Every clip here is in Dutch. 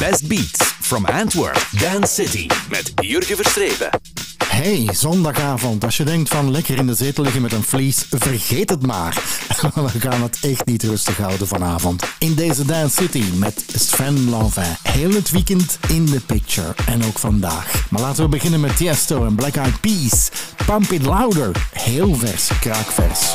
best beats from Antwerp, Dance City met Jurgen Verstrepen. Hey, zondagavond. Als je denkt van lekker in de zetel liggen met een vlies, vergeet het maar. We gaan het echt niet rustig houden vanavond. In deze Dance City met Sven Lanvin. Heel het weekend in the picture. En ook vandaag. Maar laten we beginnen met Tiesto en Black Eyed Peas. Pump It Louder. Heel vers, kraakvers.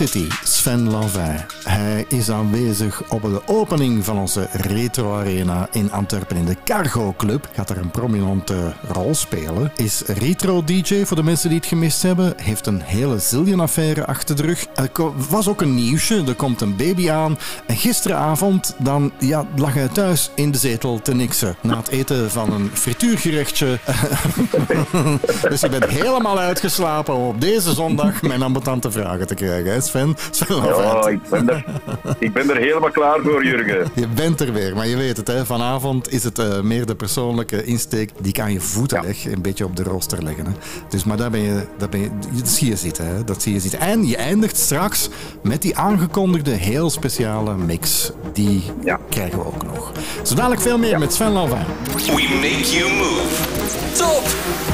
City, Sven Lanvin. Hij is aanwezig op de opening van onze Retro Arena in Antwerpen in de Cargo Club. Gaat er een prominente rol spelen. Is retro-dj voor de mensen die het gemist hebben. Heeft een hele zillion-affaire achter de rug. Er was ook een nieuwsje. Er komt een baby aan. En gisteravond dan, ja, lag hij thuis in de zetel te niksen. Na het eten van een frituurgerechtje. dus je bent helemaal uitgeslapen om op deze zondag mijn ambetante vragen te krijgen. Hè Sven? Sven ben, ik ben er helemaal klaar voor, Jurgen. Je bent er weer, maar je weet het, hè? vanavond is het uh, meer de persoonlijke insteek. Die kan je voeten weg, een beetje op de rooster leggen. Hè? Dus, maar daar ben je, daar ben je, dat zie je zitten. Hè? Dat zie je zitten. En je eindigt straks met die aangekondigde heel speciale mix. Die ja. krijgen we ook nog. Zo dadelijk veel meer met Sven Lanvin. We make you move. Top!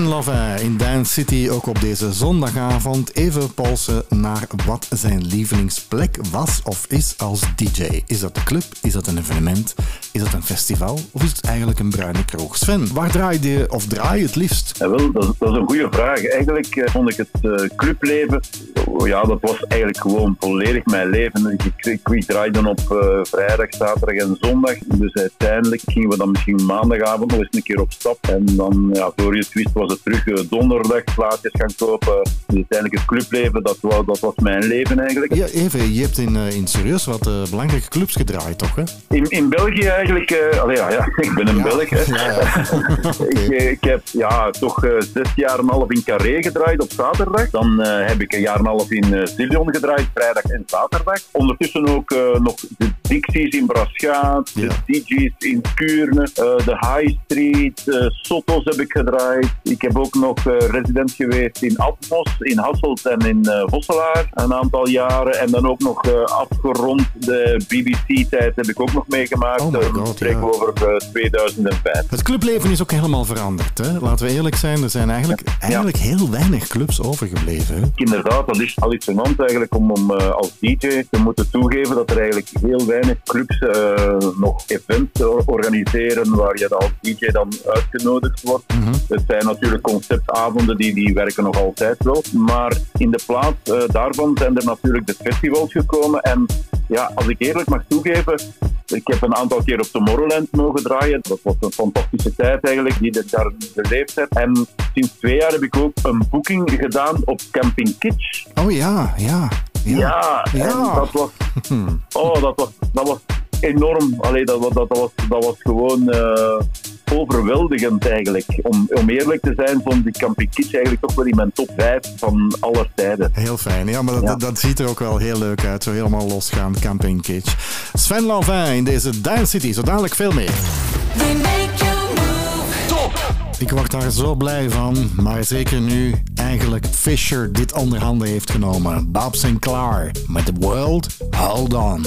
Sven Lavin in Dance City, ook op deze zondagavond. Even polsen naar wat zijn lievelingsplek was of is als DJ. Is dat een club? Is dat een evenement? Is dat een festival? Of is het eigenlijk een bruine kroeg? Sven, waar draai je of draai je het liefst? Ja, wel, dat, is, dat is een goede vraag. Eigenlijk eh, vond ik het eh, clubleven, ja, dat was eigenlijk gewoon volledig mijn leven. Ik, ik, ik draaide op eh, vrijdag, zaterdag en zondag. Dus uiteindelijk gingen we dan misschien maandagavond nog eens een keer op stap. En dan, ja, voor je het wist, was het terug eh, donderdag plaatjes gaan kopen. Dus uiteindelijk het clubleven, dat, was, dat was mijn leven eigenlijk. Ja, even, je hebt in, eh, in serieus wat belangrijke clubs gedraaid, toch? Hè? In, in België eigenlijk, allee, ja, ja, ik ben een ja. Belg. Hè. Ja, okay. ik, ik, heb ja, toch zes jaar en een half in Carré gedraaid op zaterdag. Dan heb ik een jaar en een half in Zillion gedraaid, vrijdag en zaterdag. Ondertussen ook nog de Dixies in Braschaat, de DJ's in Kuurne, de High Street, Sotos heb ik gedraaid. Ik heb ook nog resident geweest in Atmos, in Hasselt en in Vosselaar een aantal jaren. En dan ook nog afgerond de BBC-tijd heb ik ook nog meegemaakt. Oh God, we spreken ja. over 2005. Het clubleven is ook helemaal veranderd. Hè? Laten we eerlijk zijn, er zijn eigenlijk, eigenlijk heel weinig clubs overgebleven. Hè? Inderdaad, dat is hallucinant eigenlijk om, om als DJ te moeten toegeven dat er eigenlijk heel weinig clubs nog events organiseren waar je als DJ dan uitgenodigd wordt. Mm -hmm. Het zijn natuurlijk conceptavonden die, die werken nog altijd wel. Maar in de plaats uh, daarvan zijn er natuurlijk de festivals gekomen. En ja, als ik eerlijk mag toegeven, ik heb een aantal keer op Tomorrowland mogen draaien. Dat was een fantastische tijd eigenlijk, die ik daar beleefd heb. En sinds twee jaar heb ik ook een boeking gedaan op Camping Kitsch. Oh ja, ja. Ja, ja, ja. en dat was... Oh, dat was, dat was enorm. Allee, dat, dat, dat, was, dat was gewoon... Uh, overweldigend eigenlijk. Om, om eerlijk te zijn, vond ik Camping Kitsch eigenlijk toch wel in mijn top 5 van aller tijden. Heel fijn, ja, maar dat, ja. dat ziet er ook wel heel leuk uit. Zo helemaal losgaan, Camping Kitsch. Sven Lanvin in deze Dance City, zo dadelijk veel meer. Top! Ik word daar zo blij van, maar zeker nu eigenlijk Fisher dit onder handen heeft genomen. Bob Sinclair met The World Hold On.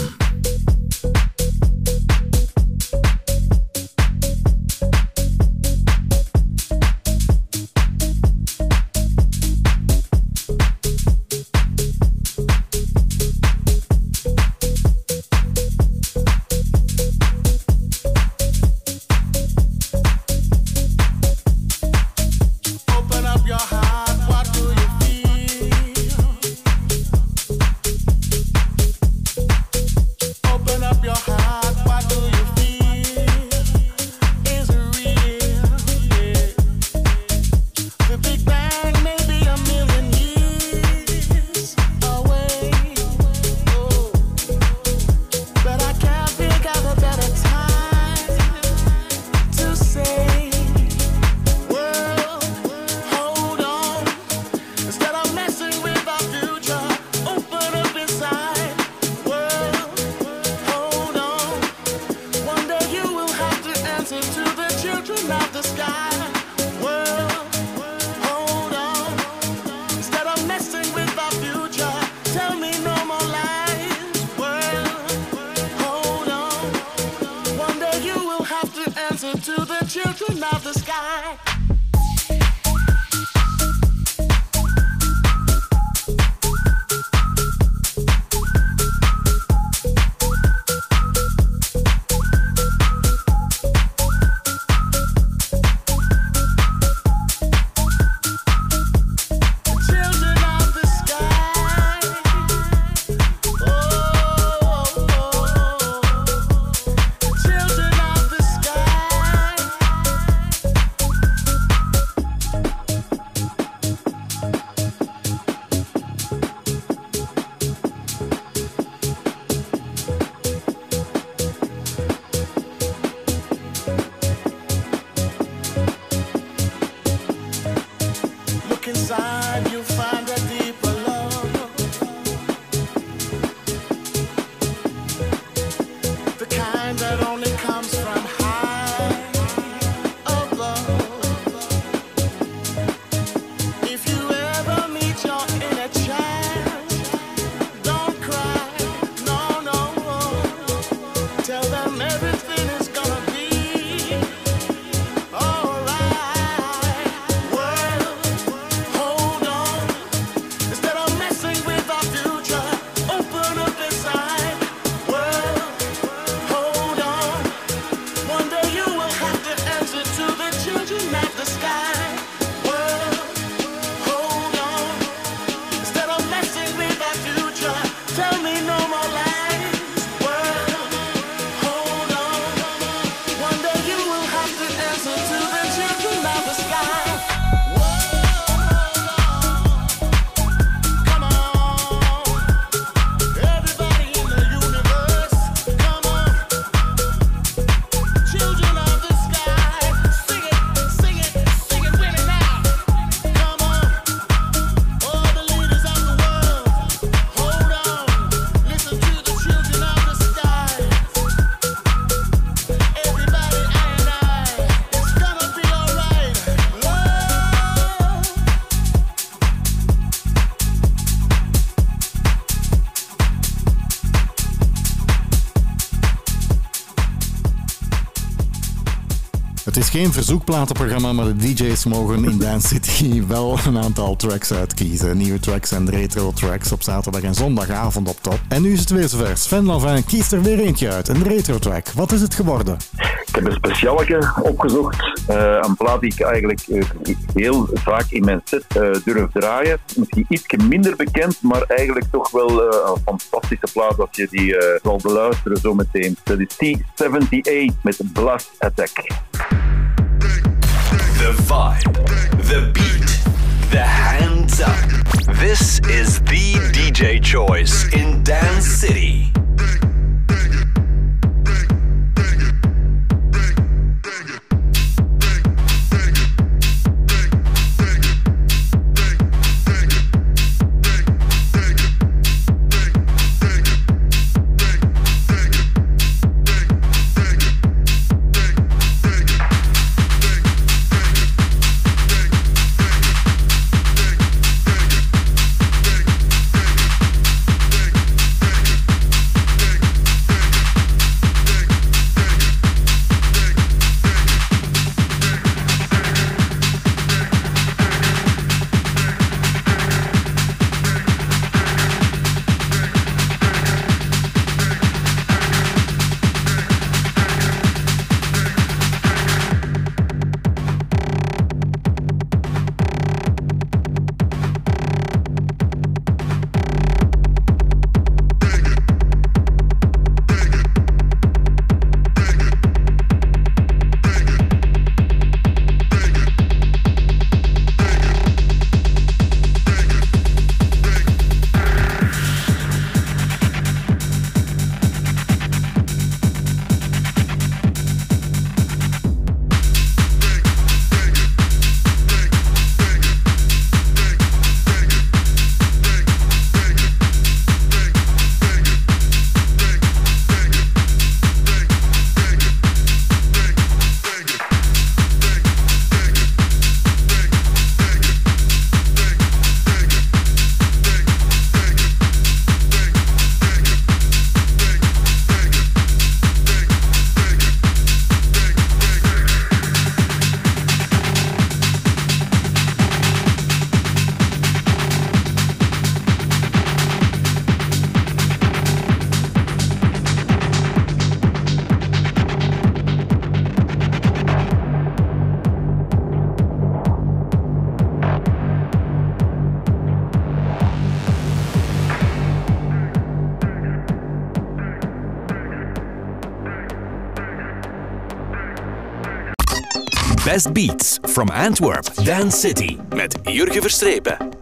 Geen verzoekplatenprogramma, maar de DJ's mogen in Dance City wel een aantal tracks uitkiezen. Nieuwe tracks en retro tracks op zaterdag en zondagavond op top. En nu is het weer zover. Sven Lavin kiest er weer eentje uit, een retro track. Wat is het geworden? Ik heb een specialeke opgezocht. Uh, een plaat die ik eigenlijk uh, heel vaak in mijn set uh, durf draaien. Misschien iets minder bekend, maar eigenlijk toch wel een fantastische plaat als je die zal beluisteren zometeen. Dat is T78 met Blast Attack. The vibe, the beat, the hands up. This is the DJ choice in Dance City. Best Beats from Antwerp, Dance City met Jurgen Verstrepen.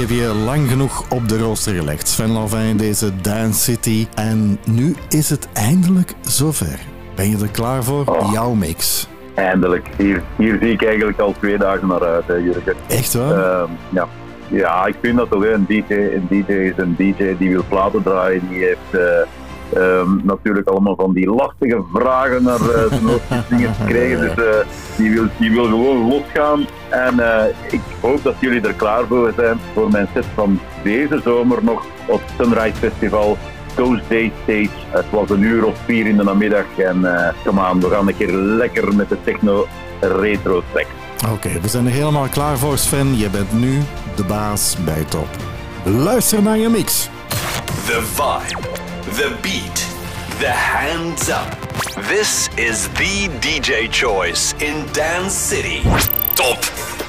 Heb je lang genoeg op de rooster gelegd. Sven Lavin in deze Dance City. En nu is het eindelijk zover. Ben je er klaar voor? Oh. Jouw mix. Eindelijk. Hier, hier zie ik eigenlijk al twee dagen naar uit, hè, Jurgen. Echt waar? Uh, ja. ja, ik vind dat toch. Een DJ, een DJ is een DJ die wil platen draaien. Die heeft... Uh, Um, natuurlijk allemaal van die lastige vragen naar uh, zijn dingen gekregen. Dus uh, die, wil, die wil gewoon losgaan. En uh, ik hoop dat jullie er klaar voor zijn voor mijn set van deze zomer nog op Sunrise Festival. Those Day Stage. Het was een uur of vier in de namiddag. En kom aan, we gaan een keer lekker met de techno retro track. Oké, we zijn er helemaal klaar voor Sven. Je bent nu de baas bij Top. Luister naar je mix. The vibe. The beat, the hands up. This is the DJ choice in Dance City. Top.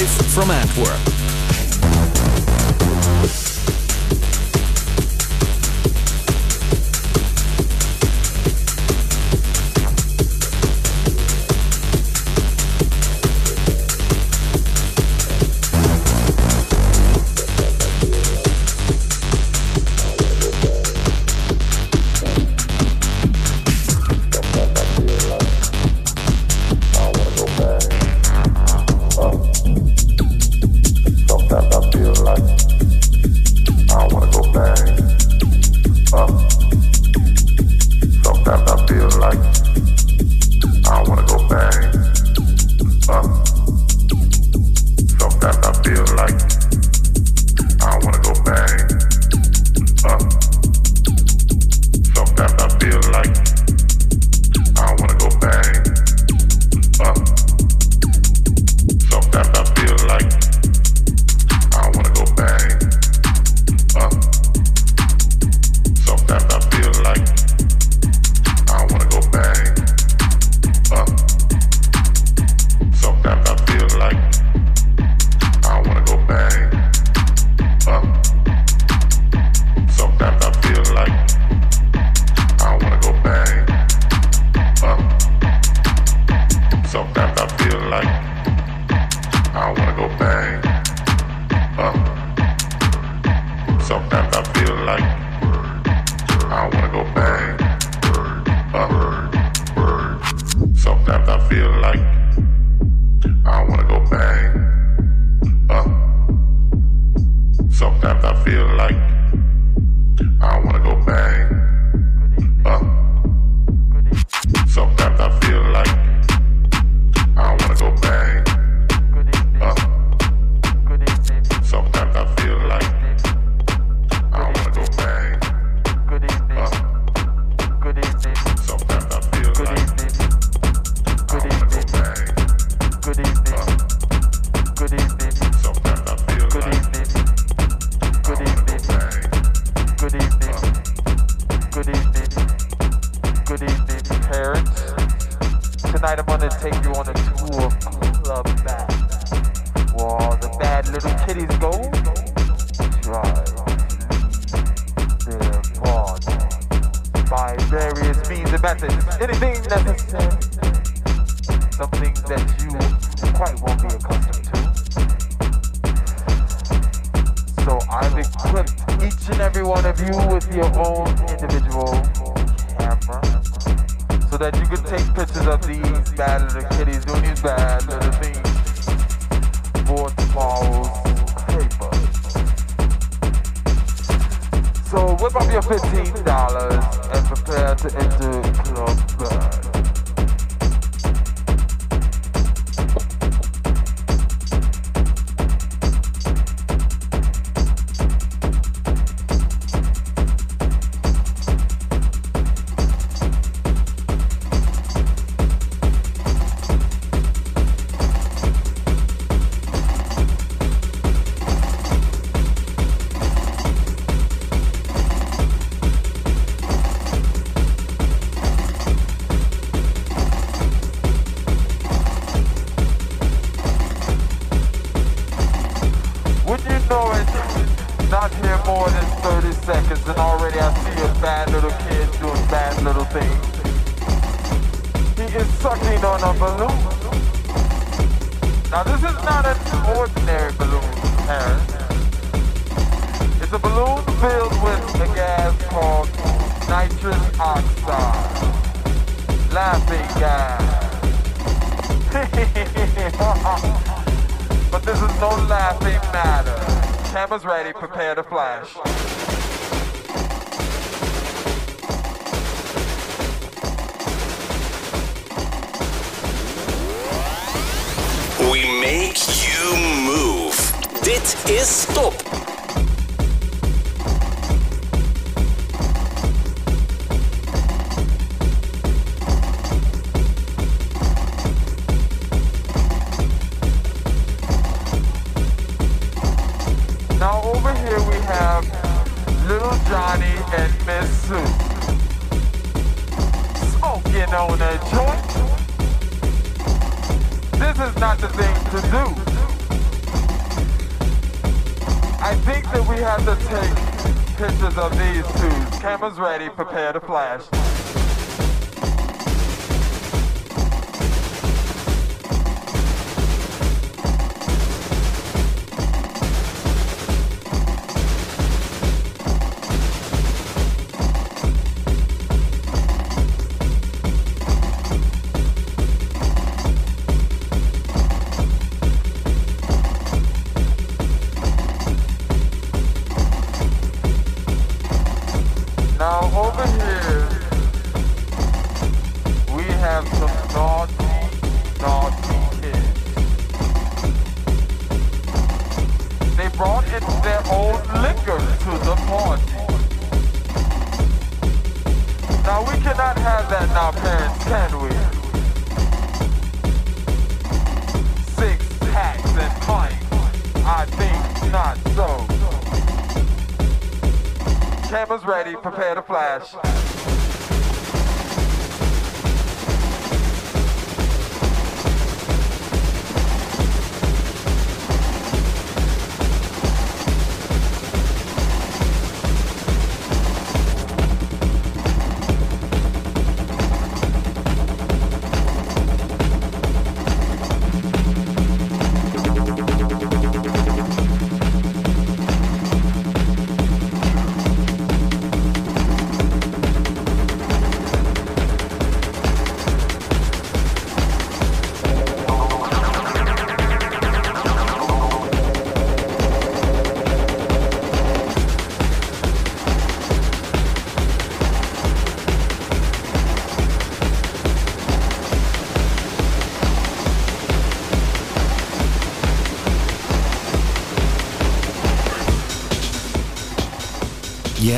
From Antwerp.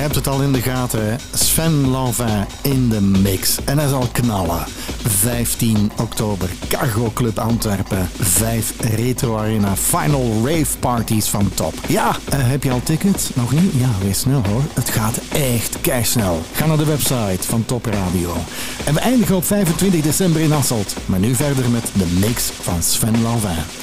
Hebt het al in de gaten, Sven Lanvin in de mix. En hij zal knallen. 15 oktober, Cargo Club Antwerpen. 5 Retro Arena Final Rave Parties van top. Ja, uh, heb je al tickets? Nog niet? Ja, wees snel hoor. Het gaat echt snel. Ga naar de website van Top Radio. En we eindigen op 25 december in Asselt. Maar nu verder met de mix van Sven Lanvin.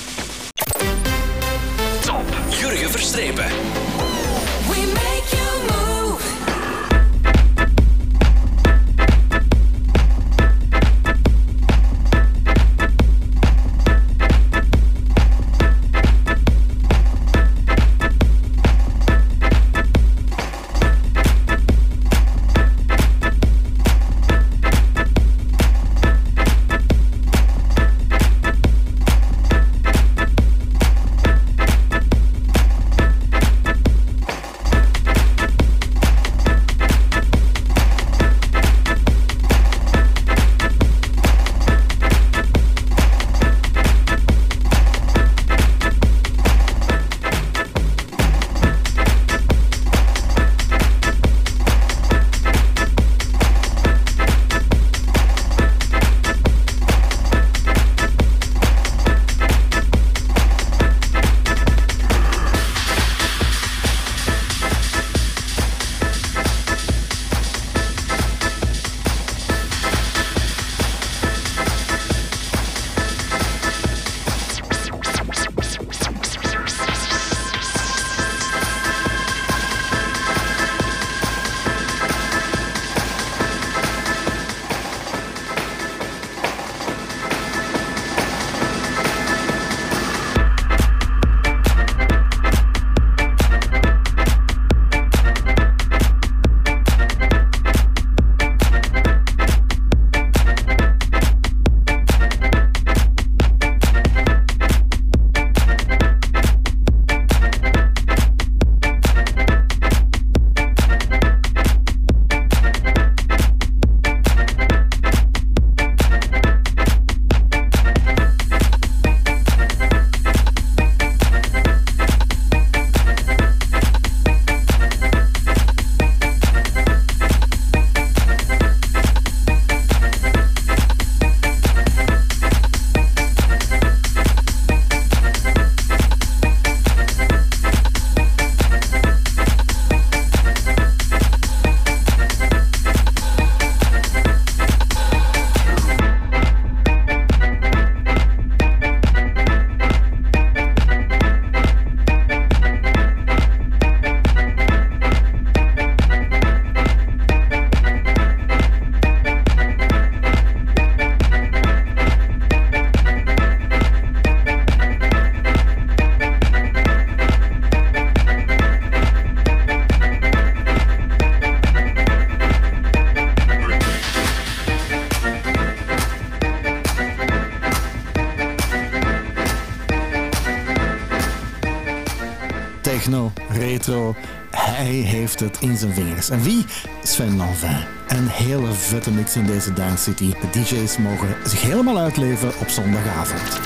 Het in zijn vingers. En wie? Sven Lanvin. Een hele vette mix in deze Dance City. De DJ's mogen zich helemaal uitleven op zondagavond.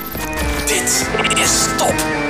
Dit is top.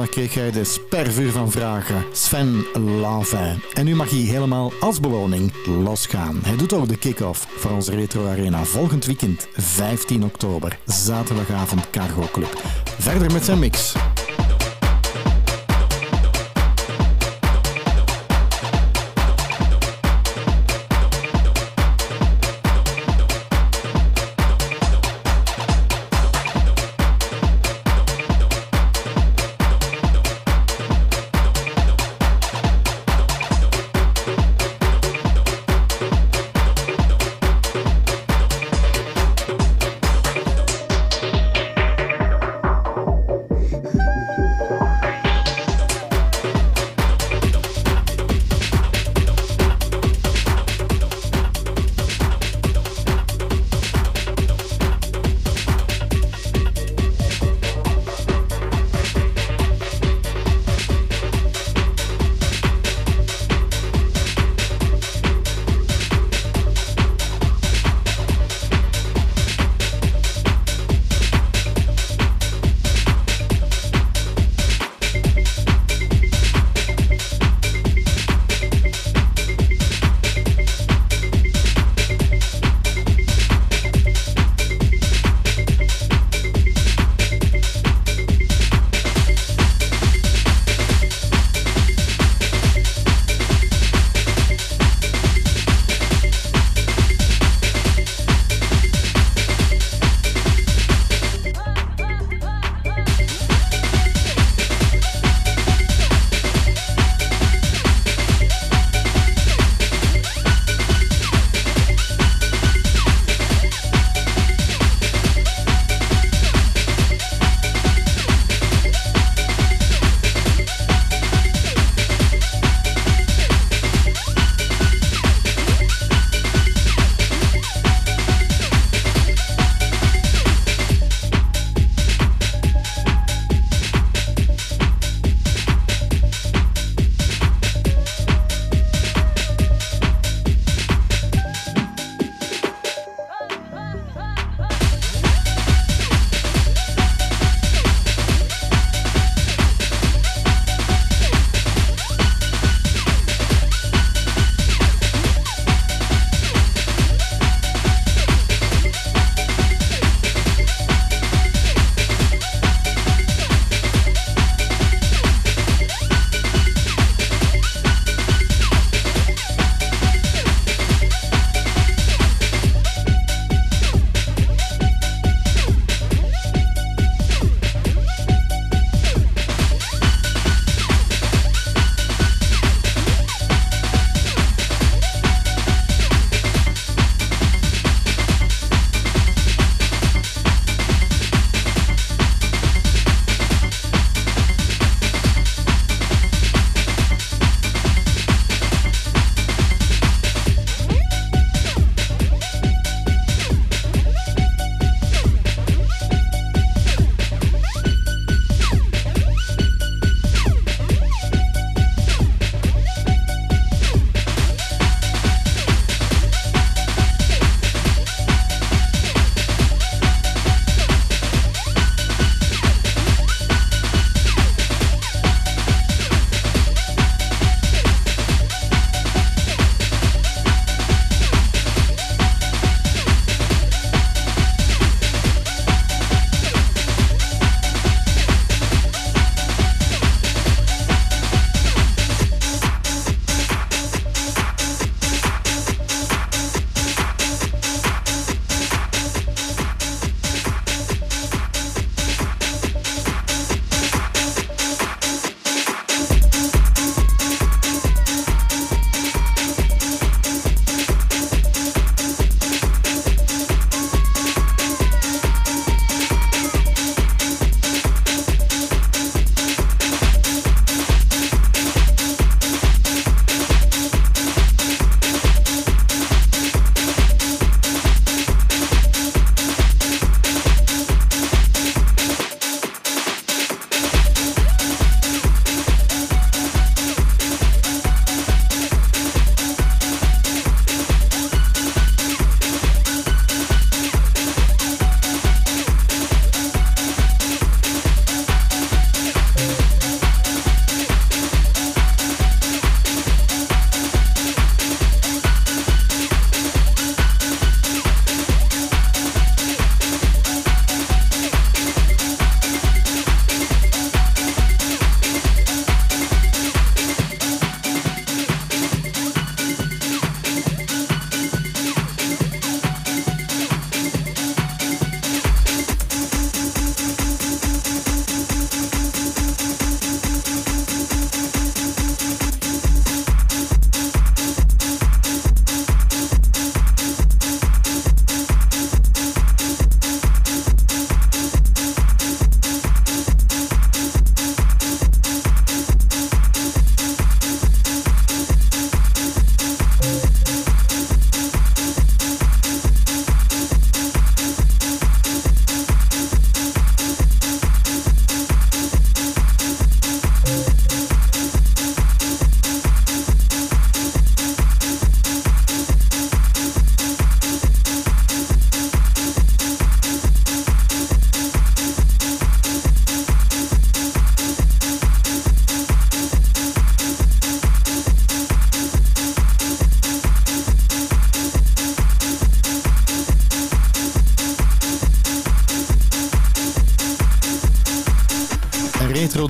Zondag kreeg hij de spervuur van vragen. Sven Lavin. En nu mag hij helemaal als beloning losgaan. Hij doet ook de kick-off voor onze Retro Arena volgend weekend, 15 oktober. Zaterdagavond Cargo Club. Verder met zijn mix.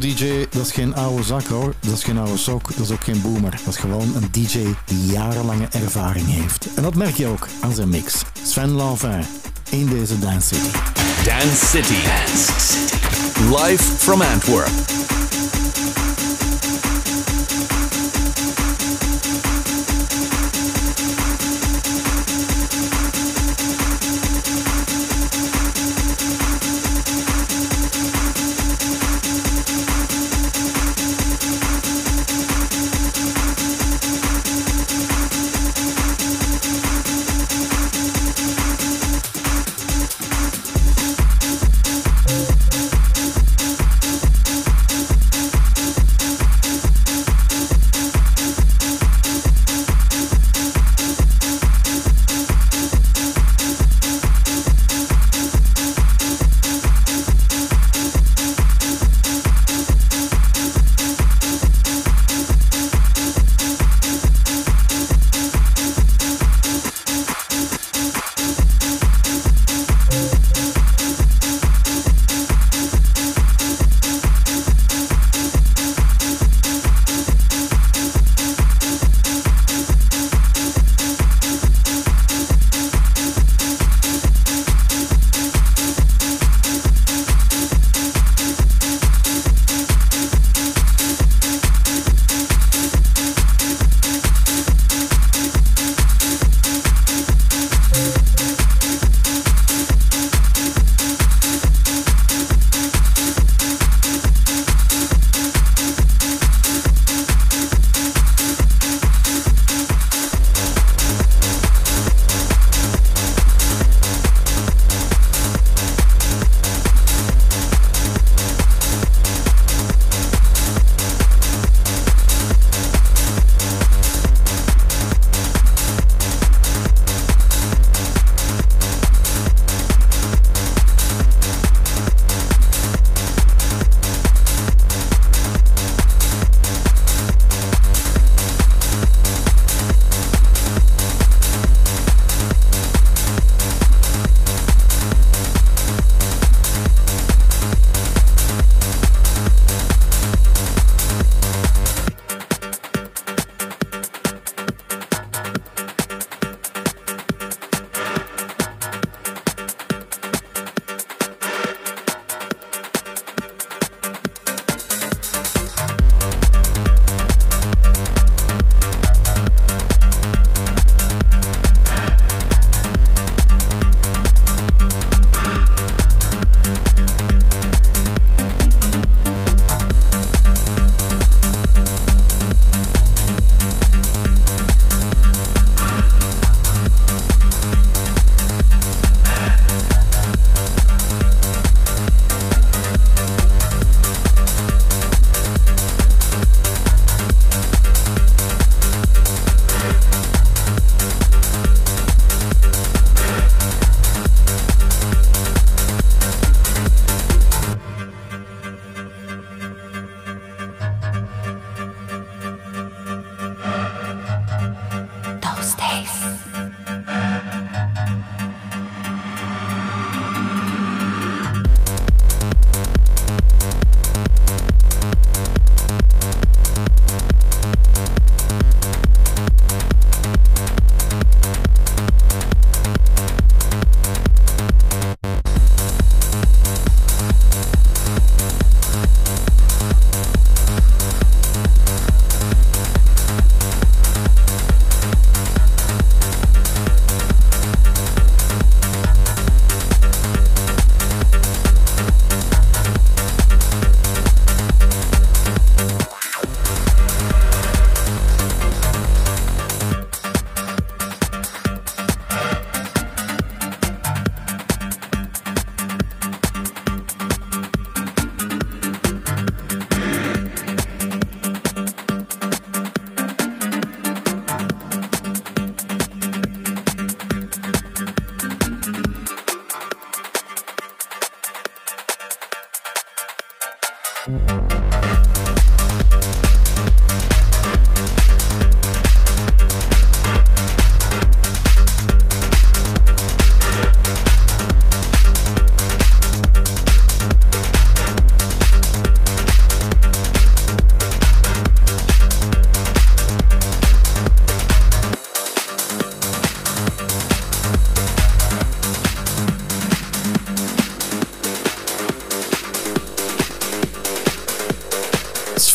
Retro-dj, dat is geen oude zak hoor. Dat is geen oude sok, dat is ook geen boomer. Dat is gewoon een dj die jarenlange ervaring heeft. En dat merk je ook aan zijn mix. Sven Lanvin in deze Dance City. Dance City. Dance. Live from Antwerp.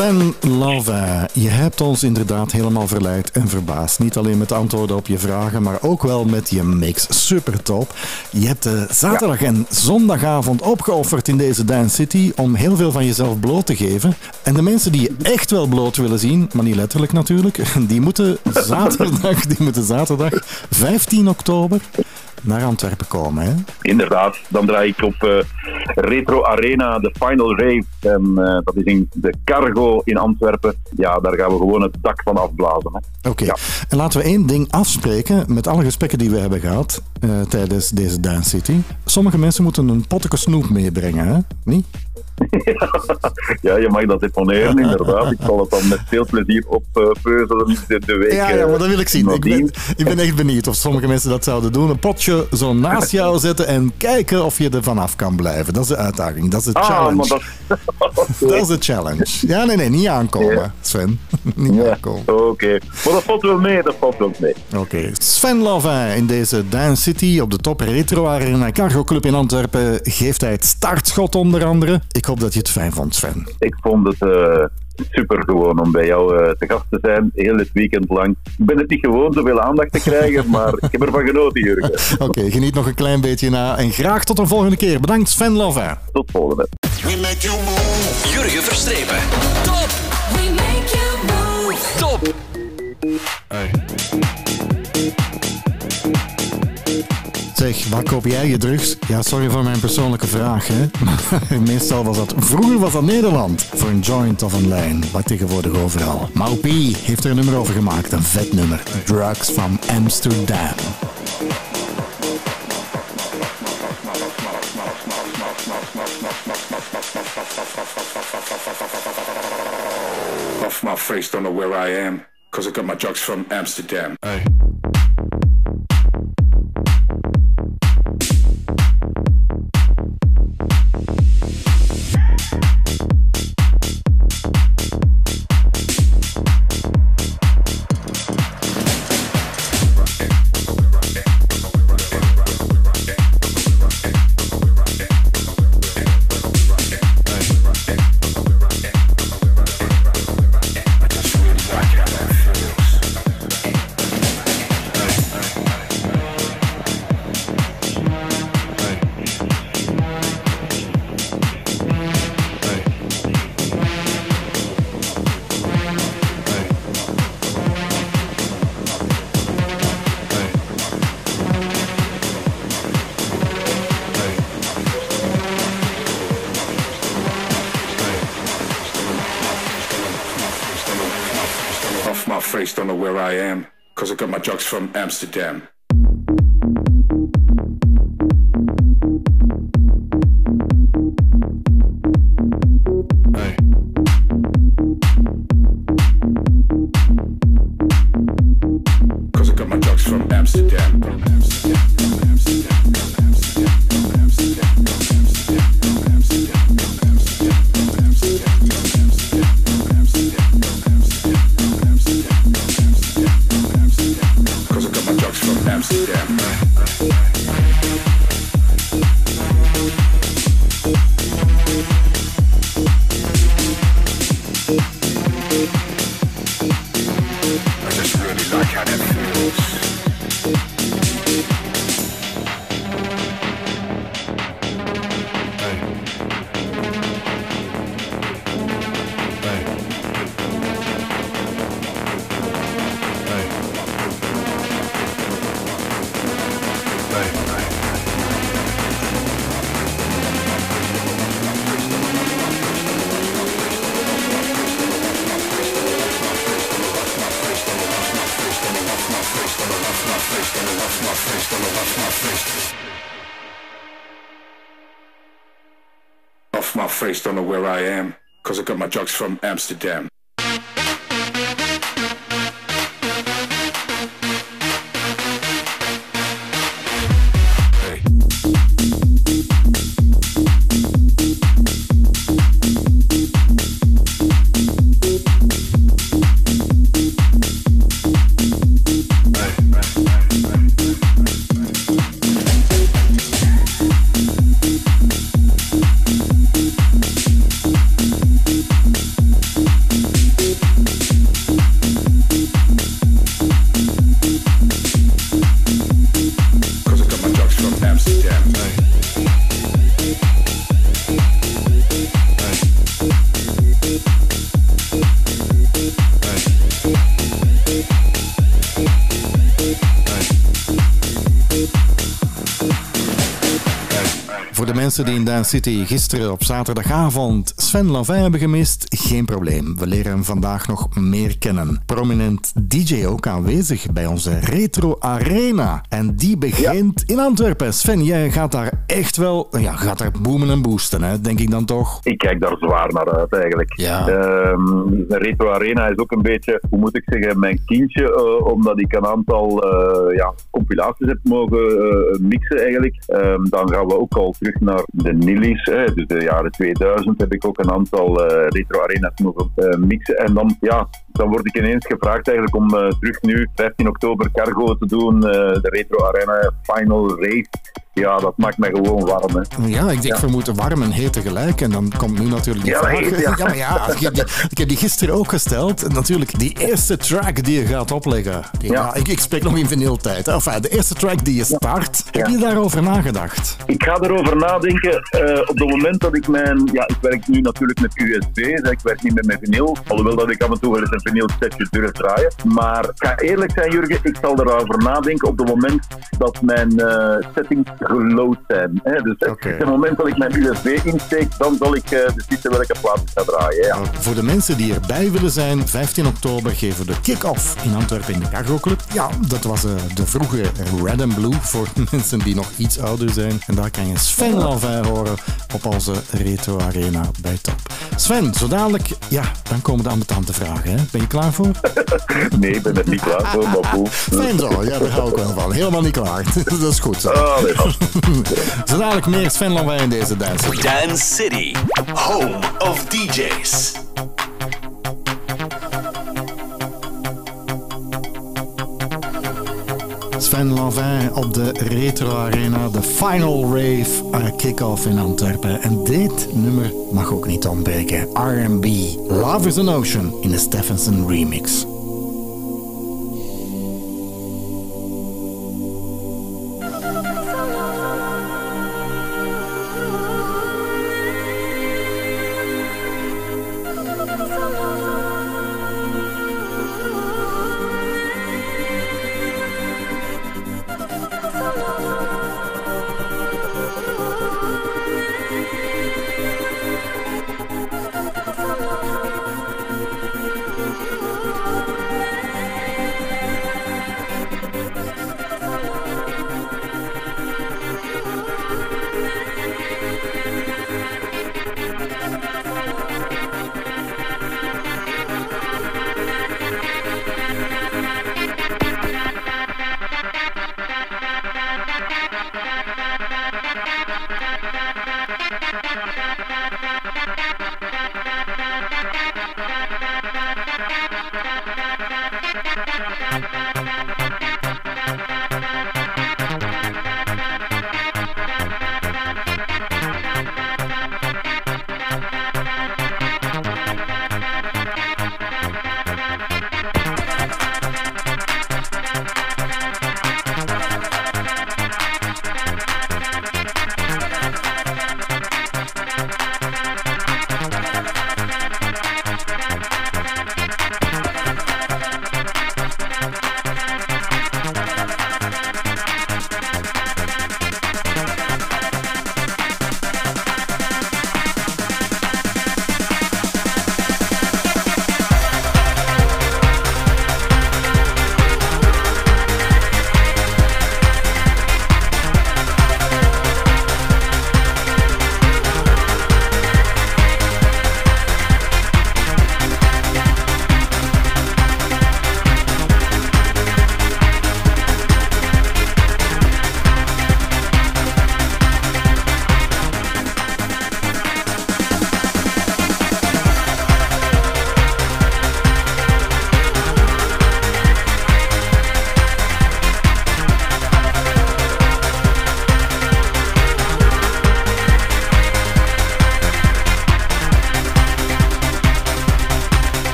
Sven Lava, je hebt ons inderdaad helemaal verleid en verbaasd. Niet alleen met de antwoorden op je vragen, maar ook wel met je mix. Super top. Je hebt de zaterdag en zondagavond opgeofferd in deze Dance City om heel veel van jezelf bloot te geven. En de mensen die je echt wel bloot willen zien, maar niet letterlijk natuurlijk, die moeten zaterdag, die moeten zaterdag 15 oktober naar Antwerpen komen. Hè? Inderdaad, dan draai ik op uh, Retro Arena, de Final Rave. En uh, dat is in de Cargo in Antwerpen. Ja, daar gaan we gewoon het dak van afblazen. Oké, ja. en laten we één ding afspreken met alle gesprekken die we hebben gehad uh, tijdens deze Dance City. Sommige mensen moeten een potje snoep meebrengen, hè? Niet? ja, je mag dat deponeren, inderdaad. Ik zal het dan met veel plezier oppeuzelen uh, de, de week. Ja, ja, maar dat wil ik zien. Ik ben, ik ben, echt benieuwd of sommige mensen dat zouden doen. Een potje zo naast jou zetten en kijken of je er vanaf kan blijven. Dat is de uitdaging. Dat is de ah, challenge. Dat... dat... is de challenge. Ja, nee, nee, niet aankomen, ja. Sven. niet ja. aankomen. Oké. Okay. Maar dat valt wel mee, dat valt wel mee. Oké. Okay. Sven Lavin in deze Dance City op de top Retro Arena Cargo Club in Antwerpen geeft hij het startschot onder andere. Ik hoop dat je het fijn vond, Sven. Ik vond het uh, super gewoon om bij jou uh, te gast te zijn, heel het weekend lang. Ik ben het niet gewoon zoveel aandacht te krijgen, maar ik heb ervan genoten, Jurgen. Oké, okay, geniet nog een klein beetje na en graag tot een volgende keer. Bedankt, Sven Lovin. Tot volgende. Jurgen Verstrepen. Top! We make you move. Top! Hey. Zeg, waar koop jij je drugs? Ja, sorry voor mijn persoonlijke vraag, hè. Meestal was dat... Vroeger was dat Nederland. Voor een joint of een lijn. Wat tegenwoordig overal. Maupi heeft er een nummer over gemaakt. Een vet nummer. Drugs from Amsterdam. Off my face, don't know where I am. Cause I got my drugs from Amsterdam. Hey. From Amsterdam. I am, cause I got my drugs from Amsterdam. Dance City gisteren op zaterdagavond Sven Lavin hebben gemist, geen probleem. We leren hem vandaag nog meer kennen. Prominent DJ ook aanwezig bij onze Retro Arena. En die begint in Antwerpen. Sven, jij gaat daar echt wel, ja, gaat daar boomen en boosten, hè? denk ik dan toch? Ik kijk daar zwaar naar uit eigenlijk. Ja. De Retro Arena is ook een beetje, hoe moet ik zeggen, mijn kindje, eh, omdat ik een aantal eh, ja, compilaties heb mogen eh, mixen eigenlijk. Ehm, dan gaan we ook al terug naar de Nillies, hè, dus de jaren 2000 heb ik ook een aantal Retro Arena's mogen eh, mixen. En dan, ja, dan word ik ineens gevraagd eigenlijk om eh, terug nu, 15 oktober, Cargo te doen, eh, de Retro Arena Final Race. Ja, dat maakt mij gewoon warm. Hè. Ja, ik, ik vermoed warm en heet tegelijk. En dan komt nu natuurlijk die Ja, vraag. heet, ja. maar ja, ik heb, die, ik heb die gisteren ook gesteld. Natuurlijk, die eerste track die je gaat opleggen. Die- ja. Ja. ik, ik spreek nog in vinyltijd. Enfin, de eerste track die je start. Heb je daarover nagedacht? Ik ga erover nadenken eh, op het moment dat ik mijn... Ja, ik werk nu natuurlijk met USB's, hè, ik werk niet met mijn vinyl. Alhoewel dat ik af en toe wel eens een vinyl setje durf draaien. Maar ik ga eerlijk zijn, Jurgen, ik zal erover nadenken op het moment dat mijn eh, settings geload zijn. Hè. Dus op het moment dat ik mijn USB insteek, dan zal ik eh beslissen welke plaats ik ga draaien. Ja. Voor de mensen die erbij willen zijn, 15 oktober geven we de kick-off in Antwerpen in de Cargo Club. Ja, dat was eh, de vroege Red and Blue voor mensen die nog iets ouder zijn. En daar kan je Sven Lavin horen op onze Retro Arena bij Top. Sven, zo dadelijk, ja, dan komen de ambetante vragen. Hè? Ben je klaar voor? Nee, ik ben er niet klaar voor, maar goed. Fijn zo, ja, daar hou ik wel van. Helemaal niet klaar. dat is goed zo. Ah, nee. Zo dadelijk meer Sven in deze dance. Dance City, home of DJs. Sven Lavin op de Retro Arena, de Final Rave uh, kick-off in Antwerpen. En dit nummer mag ook niet ontbreken. R&B, Love is an Ocean in de Stephenson remix.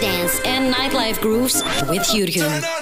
Dance, and nightlife grooves with Jurgen.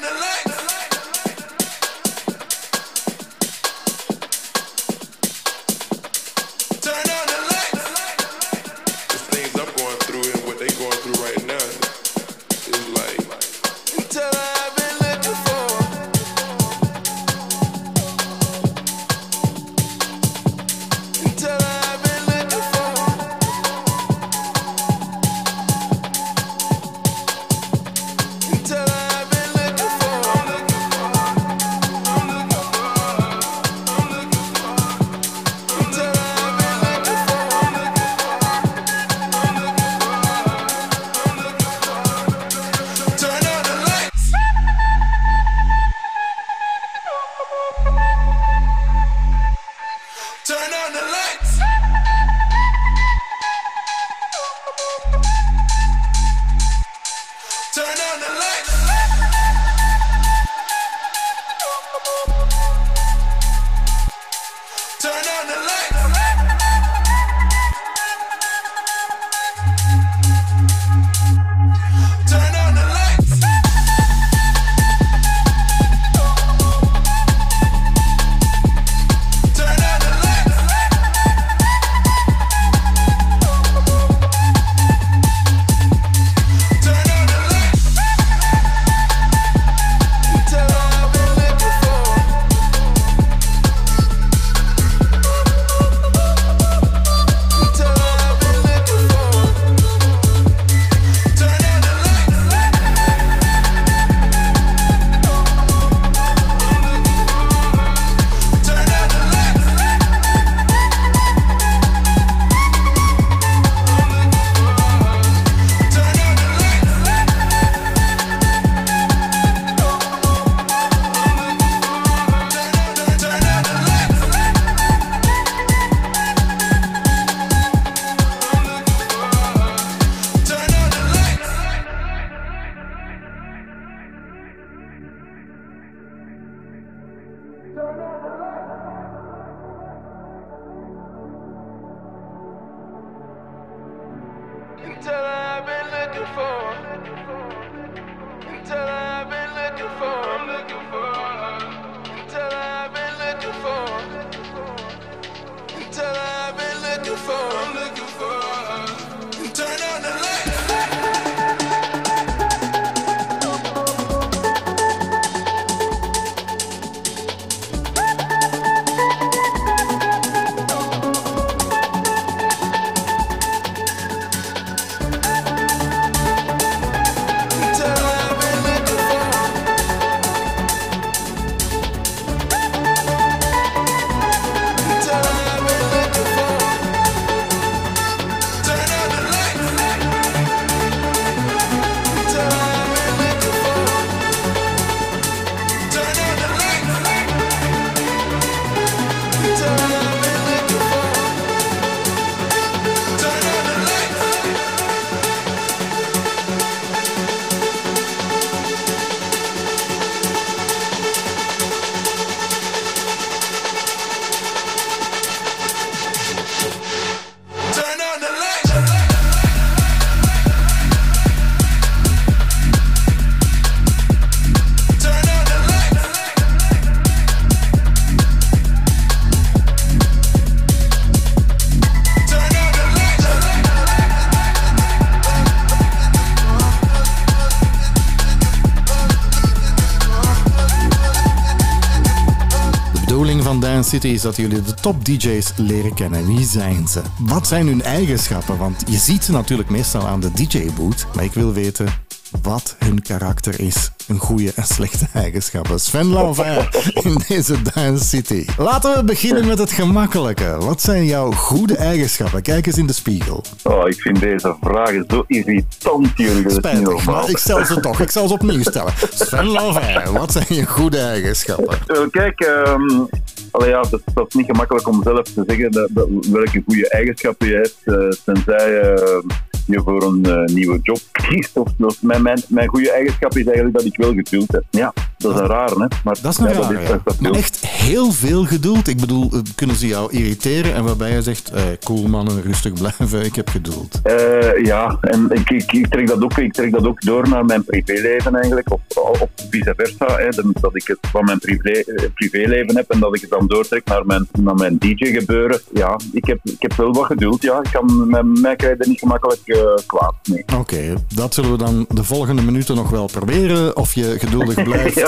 Is dat jullie de top DJ's leren kennen. Wie zijn ze? Wat zijn hun eigenschappen? Want je ziet ze natuurlijk meestal aan de DJ-boot. Maar ik wil weten wat hun karakter is. Een goede en slechte eigenschappen. Sven Lanvin in deze Dance City. Laten we beginnen met het gemakkelijke. Wat zijn jouw goede eigenschappen? Kijk eens in de spiegel. Oh, ik vind deze vragen zo irritant, jullie. Spijtig, maar ik stel ze toch. Ik zal ze opnieuw stellen. Sven Lanvin, wat zijn je goede eigenschappen? Eh, Kijk, ehm allee, dat, is niet gemakkelijk om zelf te zeggen dat, dat- welke goede eigenschappen je hebt, eh, tenzij eh, je voor een eh, nieuwe job kiest. Of, of mijn goede eigenschap is eigenlijk dat ik wel geduld heb. Ja, dat is een raar, hè. Maar, Dat is een ja, raar, is ja. echt Maar heel veel geduld. Ik bedoel, eh, kunnen ze jou irriteren en waarbij je zegt, eh, cool mannen, rustig blijven, ik heb geduld. Eh, ja, en ik, ik, ik, trek dat ook, ik trek dat ook door naar mijn privéleven eigenlijk, of, of vice versa. Hè, dat ik het van mijn privé, eh, privéleven heb en dat ik het dan doortrek naar mijn, naar mijn DJ-gebeuren. Ja, ik heb, ik heb wel wat geduld, ja. Ik kan, mij, krijg er niet gemakkelijk kwaad mee. Oké, dat zullen we dan de volgende minuten nog wel proberen. Of je geduldig blijft Ja.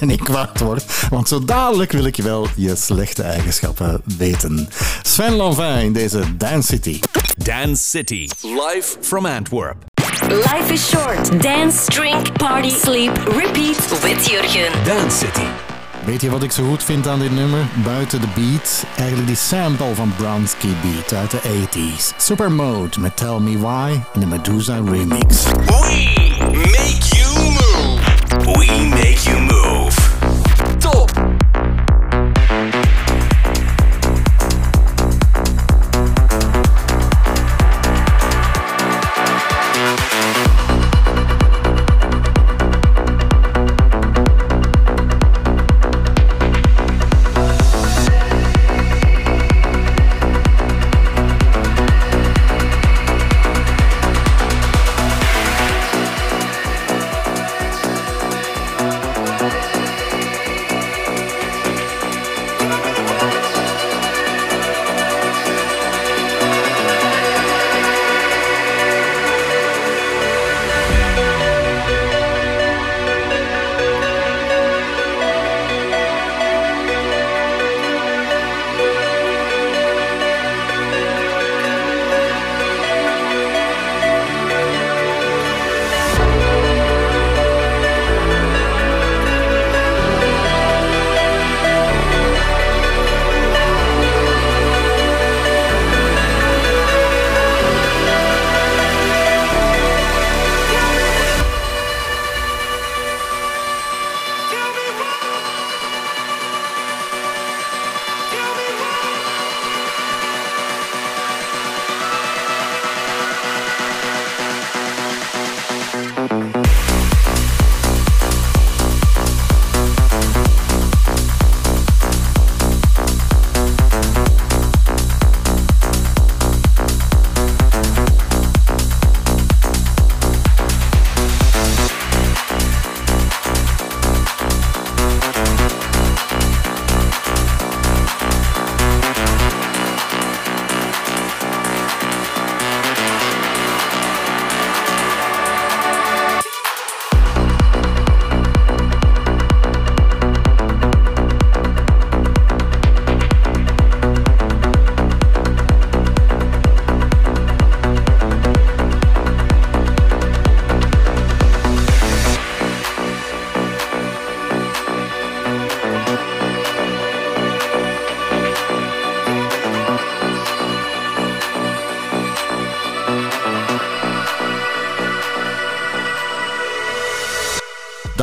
En niet kwaad wordt. Want zo dadelijk wil ik wel je slechte eigenschappen weten. Sven Lanvin in deze Dance City. Dance City. Live from Antwerp. Life is short. Dance, drink, party, sleep, repeat with Jurgen. Dance City. Weet je wat ik zo goed vind aan dit nummer? Buiten de beat, eigenlijk die sample van Bronsky Beat uit de 80s. Supermode met Tell Me Why in de Medusa remix. We make you. We make you move.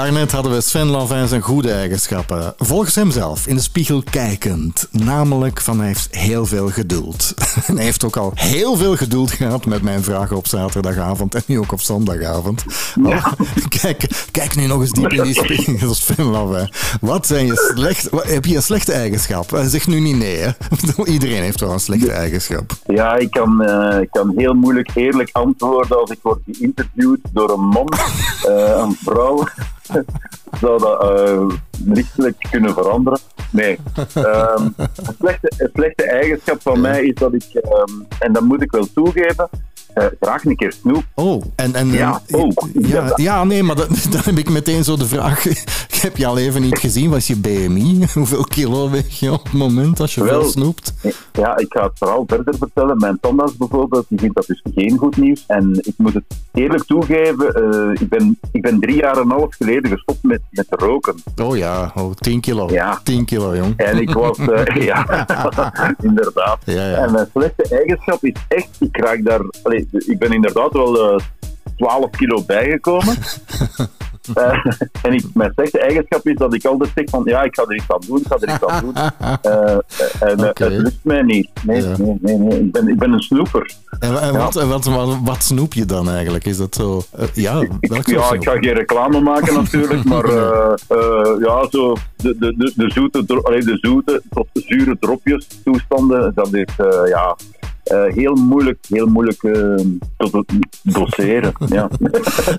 Daarnet hadden we Sven Lanvin zijn goede eigenschappen. Volgens hemzelf in de spiegel kijkend. Namelijk van hij heeft heel veel geduld. En hij heeft ook al heel veel geduld gehad met mijn vragen op zaterdagavond en nu ook op zondagavond. Maar Kijk, kijk nu nog eens diep in die spiegel, Sven Lanvin. Wat zijn je slecht, wat- heb je een slechte eigenschap? En Zeg nu niet nee, hè. Iedereen heeft wel een slechte eigenschap. Ja, ik kan, eh, ik kan heel moeilijk eerlijk antwoorden als ik word geïnterviewd door een man, eh, een vrouw. Zou dat eh, lichtelijk kunnen veranderen? Nee. Een, slechte, een slechte eigenschap van mij is dat ik, ehm, en dat moet ik wel toegeven, eh, graag een keer snoep. Oh, en... en Ja, en- oh. ja, ja, nee, maar dat, dan heb ik meteen zo de vraag. Ik heb je al even niet gezien. Wat is je BMI? Hoeveel kilo weeg je op het moment als je Wel, veel snoept? Ja, ik ga het verhaal verder vertellen. Mijn tandarts bijvoorbeeld, die vindt dat dus geen goed nieuws. En ik moet het eerlijk toegeven, eh, ik, ben, ik ben drie jaar en een half geleden gestopt met, met roken. Oh ja, oh, 10 kilo. Ja. 10 kilo, jong. En ik was, eh, ja, inderdaad. Ja, ja. En mijn slechte eigenschap is echt, ik raak daar, ik ben inderdaad wel eh 12 kilo bijgekomen. Eh, en ik, mijn slechte eigenschap is dat ik altijd zeg van ja, ik ga er iets aan doen, ik ga er iets aan doen. Eh, eh, en eh, het lukt mij niet. Nee, Ja. nee, nee, nee. Ik, ben, ik ben een snoeper. En, en wat, en wat, wat, wat snoep je dan eigenlijk? Is dat zo... eh, ja, welk soort Ja, ik ga geen reclame maken natuurlijk, maar eh, eh, ja, zo de, de, de, de, zoete, allee, de zoete tot zure dropjes toestanden, dat is eh, ja, eh, heel moeilijk, heel moeilijk eh, tot het doseren. Ja.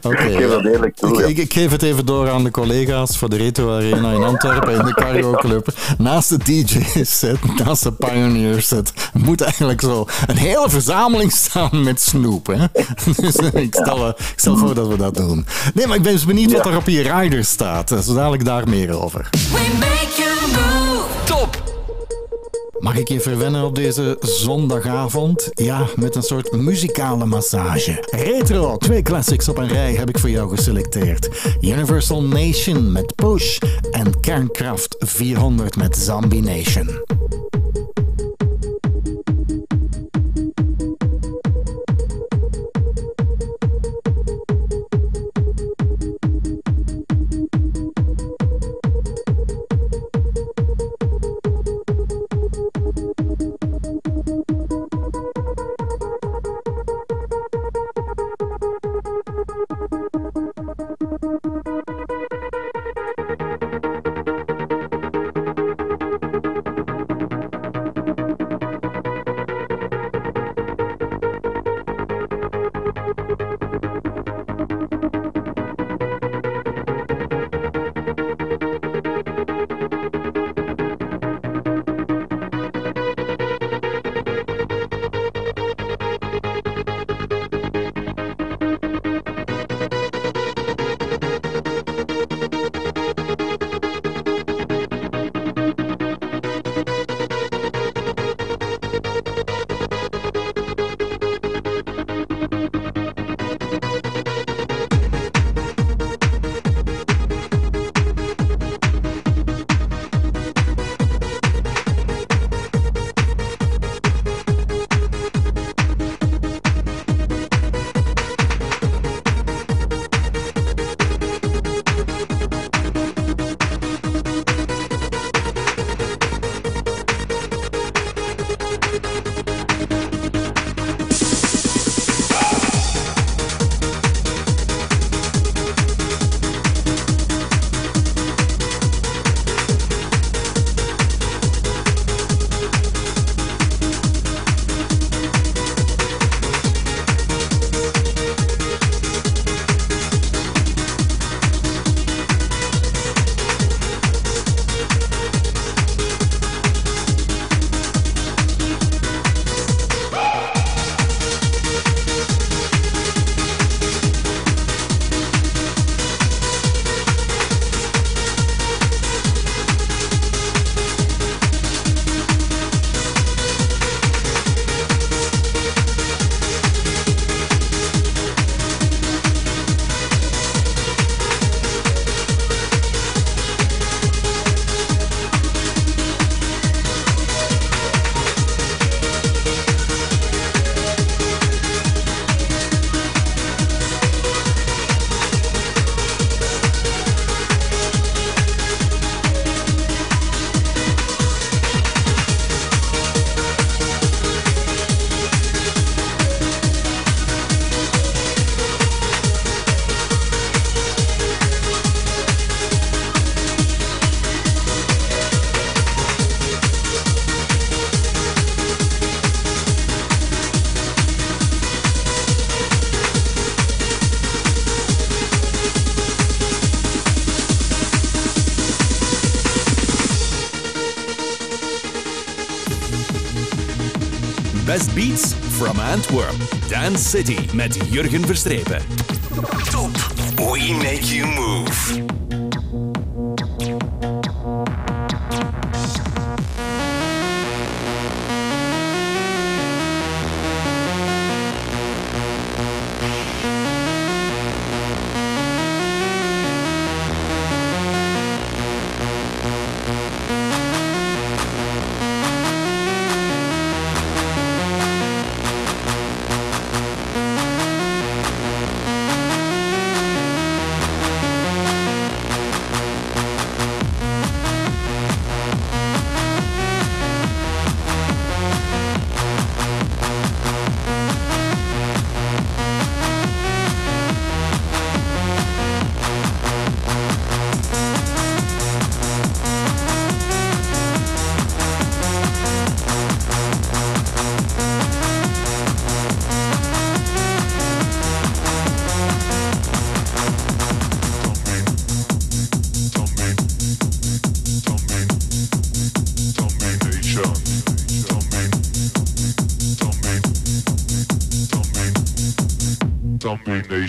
Oké, ik geef dat ja. eerlijk toe. Ik, ja. ik, ik geef het even door aan de collega's voor de Retro Arena in Antwerpen in de Cargo Club. Naast de DJ-set, naast de Pioneer-set, moet eigenlijk zo een hele verzameling staan met snoep. Hè? Dus eh, ik, stel, eh, ik stel voor dat we dat doen. Nee, maar ik ben eens benieuwd wat er op je rider staat. Eh, Zo dadelijk daar meer over. We make you move. Mag ik je verwennen op deze zondagavond? Ja, met een soort muzikale massage. Retro, twee classics op een rij heb ik voor jou geselecteerd. Universal Nation met Push en Kernkraft 400 met Zombie Nation. Antwerp. Dance City met Jurgen Verstrepen. Top. We make you move.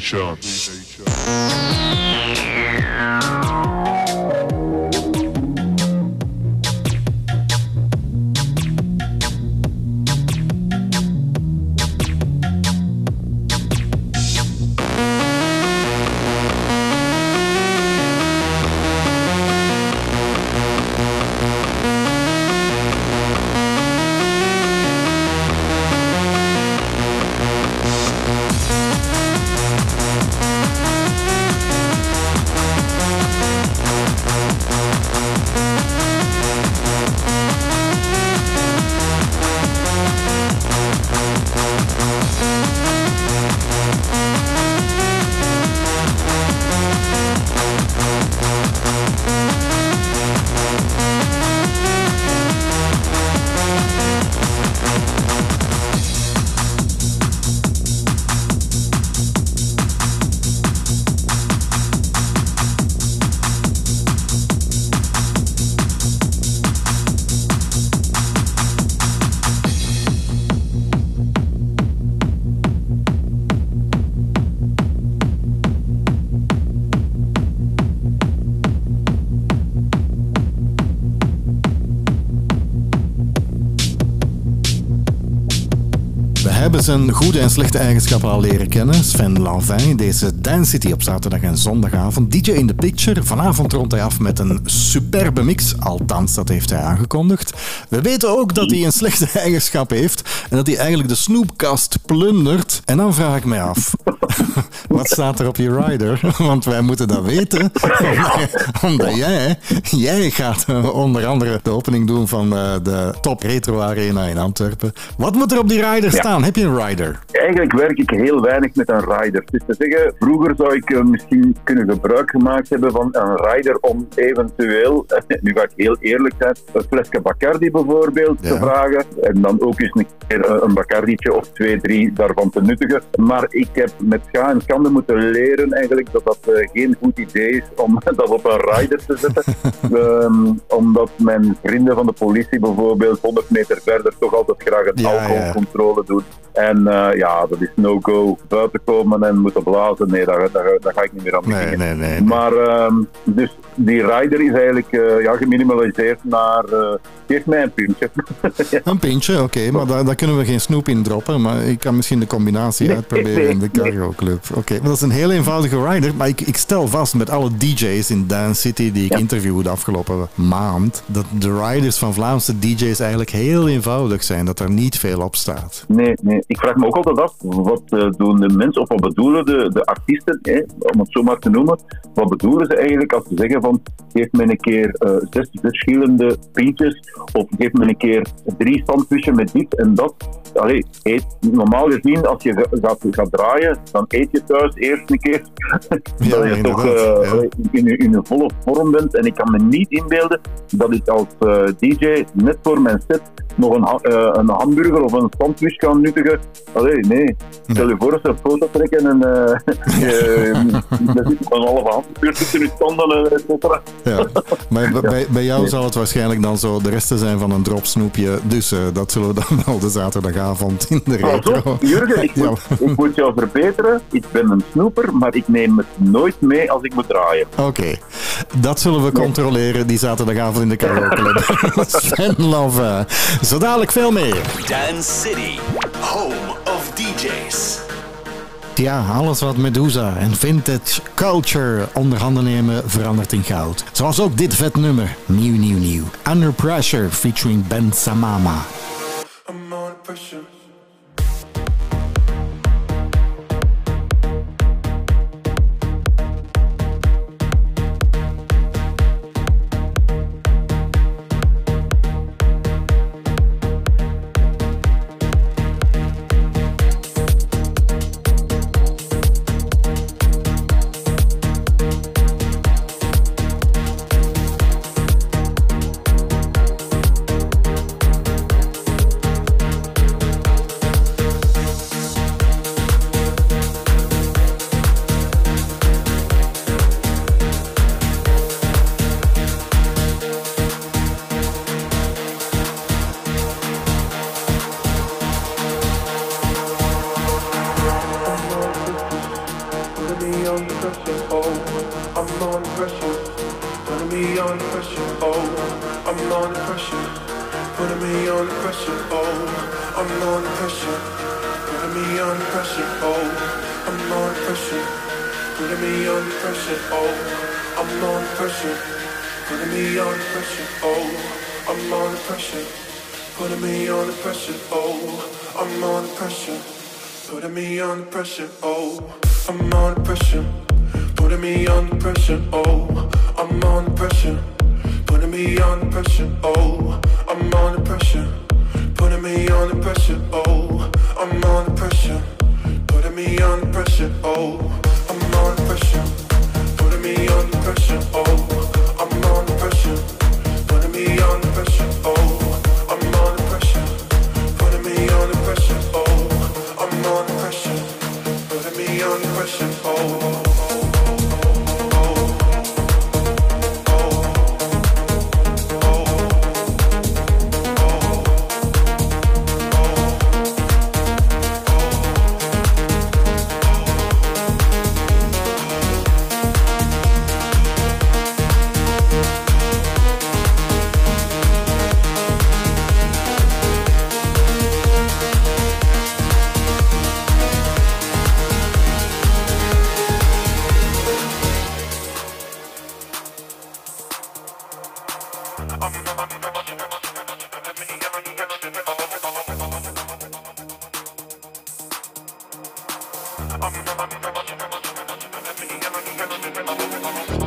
DJ zijn goede en slechte eigenschappen al leren kennen. Sven Lanvin, deze Dance City op zaterdag en zondagavond. DJ in the Picture. Vanavond rondt hij af met een superbe mix. Althans, dat heeft hij aangekondigd. We weten ook dat hij een slechte eigenschap heeft. En dat hij eigenlijk de snoepkast plundert. En dan vraag ik mij af. Wat staat er op je rider? Want wij moeten dat weten. Omdat jij, jij gaat eh, onder andere de opening doen van eh, de Top Retro Arena in Antwerpen. Wat moet er op die rider staan? Heb je een rider? Eigenlijk werk ik heel weinig met een rider. Dus te zeggen, vroeger zou ik eh, misschien kunnen gebruik gemaakt hebben van een rider om eventueel, nu ga ik heel eerlijk zijn, een flesje Bacardi bijvoorbeeld te vragen. En dan ook eens een keer eh, een Bacardietje of twee, drie daarvan te nuttigen. Maar ik heb met scha en schande moeten leren eigenlijk dat dat eh, geen goed idee is om dat op een rider te zetten. Ehm, omdat mijn vrienden van de politie bijvoorbeeld 100 meter verder toch altijd graag een Ja, ja. alcoholcontrole doen. En ja, dat is no-go. Buiten komen en moeten blazen, nee, daar, daar, daar ga ik niet meer aan Nee, beginnen. nee, nee. Maar ehm, dus die rider is eigenlijk eh, ja, geminimaliseerd naar eh geef mij een puntje. Een pintje, oké, maar daar, daar kunnen we geen snoep in droppen. Maar ik kan misschien de combinatie Nee, uitproberen in de nee. Cargo Club. Oké, maar dat is een heel eenvoudige rider. Maar ik, ik stel vast met alle DJ's in Dance City die ik Ja. interviewde de afgelopen maand, dat de riders van Vlaamse DJ's eigenlijk heel eenvoudig zijn. Dat er niet veel op staat. Nee, nee, ik vraag me ook altijd af, wat eh, doen de mensen, of wat bedoelen de, de artiesten, hè, om het zo maar te noemen, wat bedoelen ze eigenlijk als ze zeggen van, geef me een keer eh, zes verschillende pintjes, of geef me een keer drie sandwiches met dit en dat. Allee, eet, normaal gezien, als je ga- gaat, gaat draaien, dan eet je thuis eerst een keer, dat je toch eh, ja. in, je- in volle vorm bent. En ik kan me niet inbeelden dat ik als eh, DJ net voor mijn set nog een, eh, een hamburger of een sandwich kan nuttigen. Allee, nee. Stel je voor dat ze een foto trekken en er zit een halve handbuur tussen je tanden, et cetera. Ja. Maar bij, bij jou zal het waarschijnlijk dan zo de resten zijn van een drop snoepje. Dus eh, dat zullen we dan wel de zaterdagavond in de Pas retro. op, Jurgen, ik moet, Ja. ik moet jou verbeteren. Ik ben een snoeper, maar ik neem het nooit mee als ik moet draaien. Oké, dat zullen we controleren die zaterdagavond in de Club. Sven Love. Zo dadelijk veel meer. Dance City, home of DJs. Ja, alles wat Medusa en vintage culture onder handen nemen verandert in goud. Zoals ook dit vet nummer. Nieuw, nieuw, nieuw. Under Pressure featuring Ben Samama.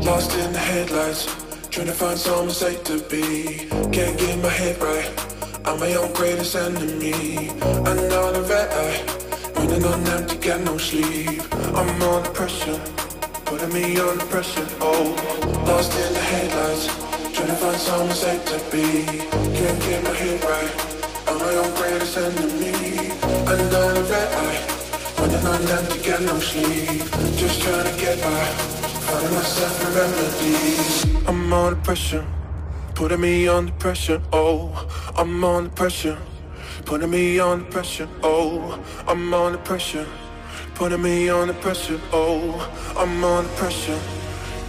Lost in the headlights, trying to find somewhere safe to be. Can't get my head right. I'm my own greatest enemy. Another red eye, running on empty, got no sleep. I'm under pressure, putting me under pressure. Oh, lost in the headlights, trying to find somewhere safe to be. Can't get my head right. I'm my own greatest enemy. Another red eye, running on empty, got no sleep. Just trying to get by. Finding myself in remedies. I'm under pressure, putting me under pressure. Oh, I'm under pressure, putting me under pressure. Oh, I'm under pressure, putting me under pressure. Oh, I'm under pressure,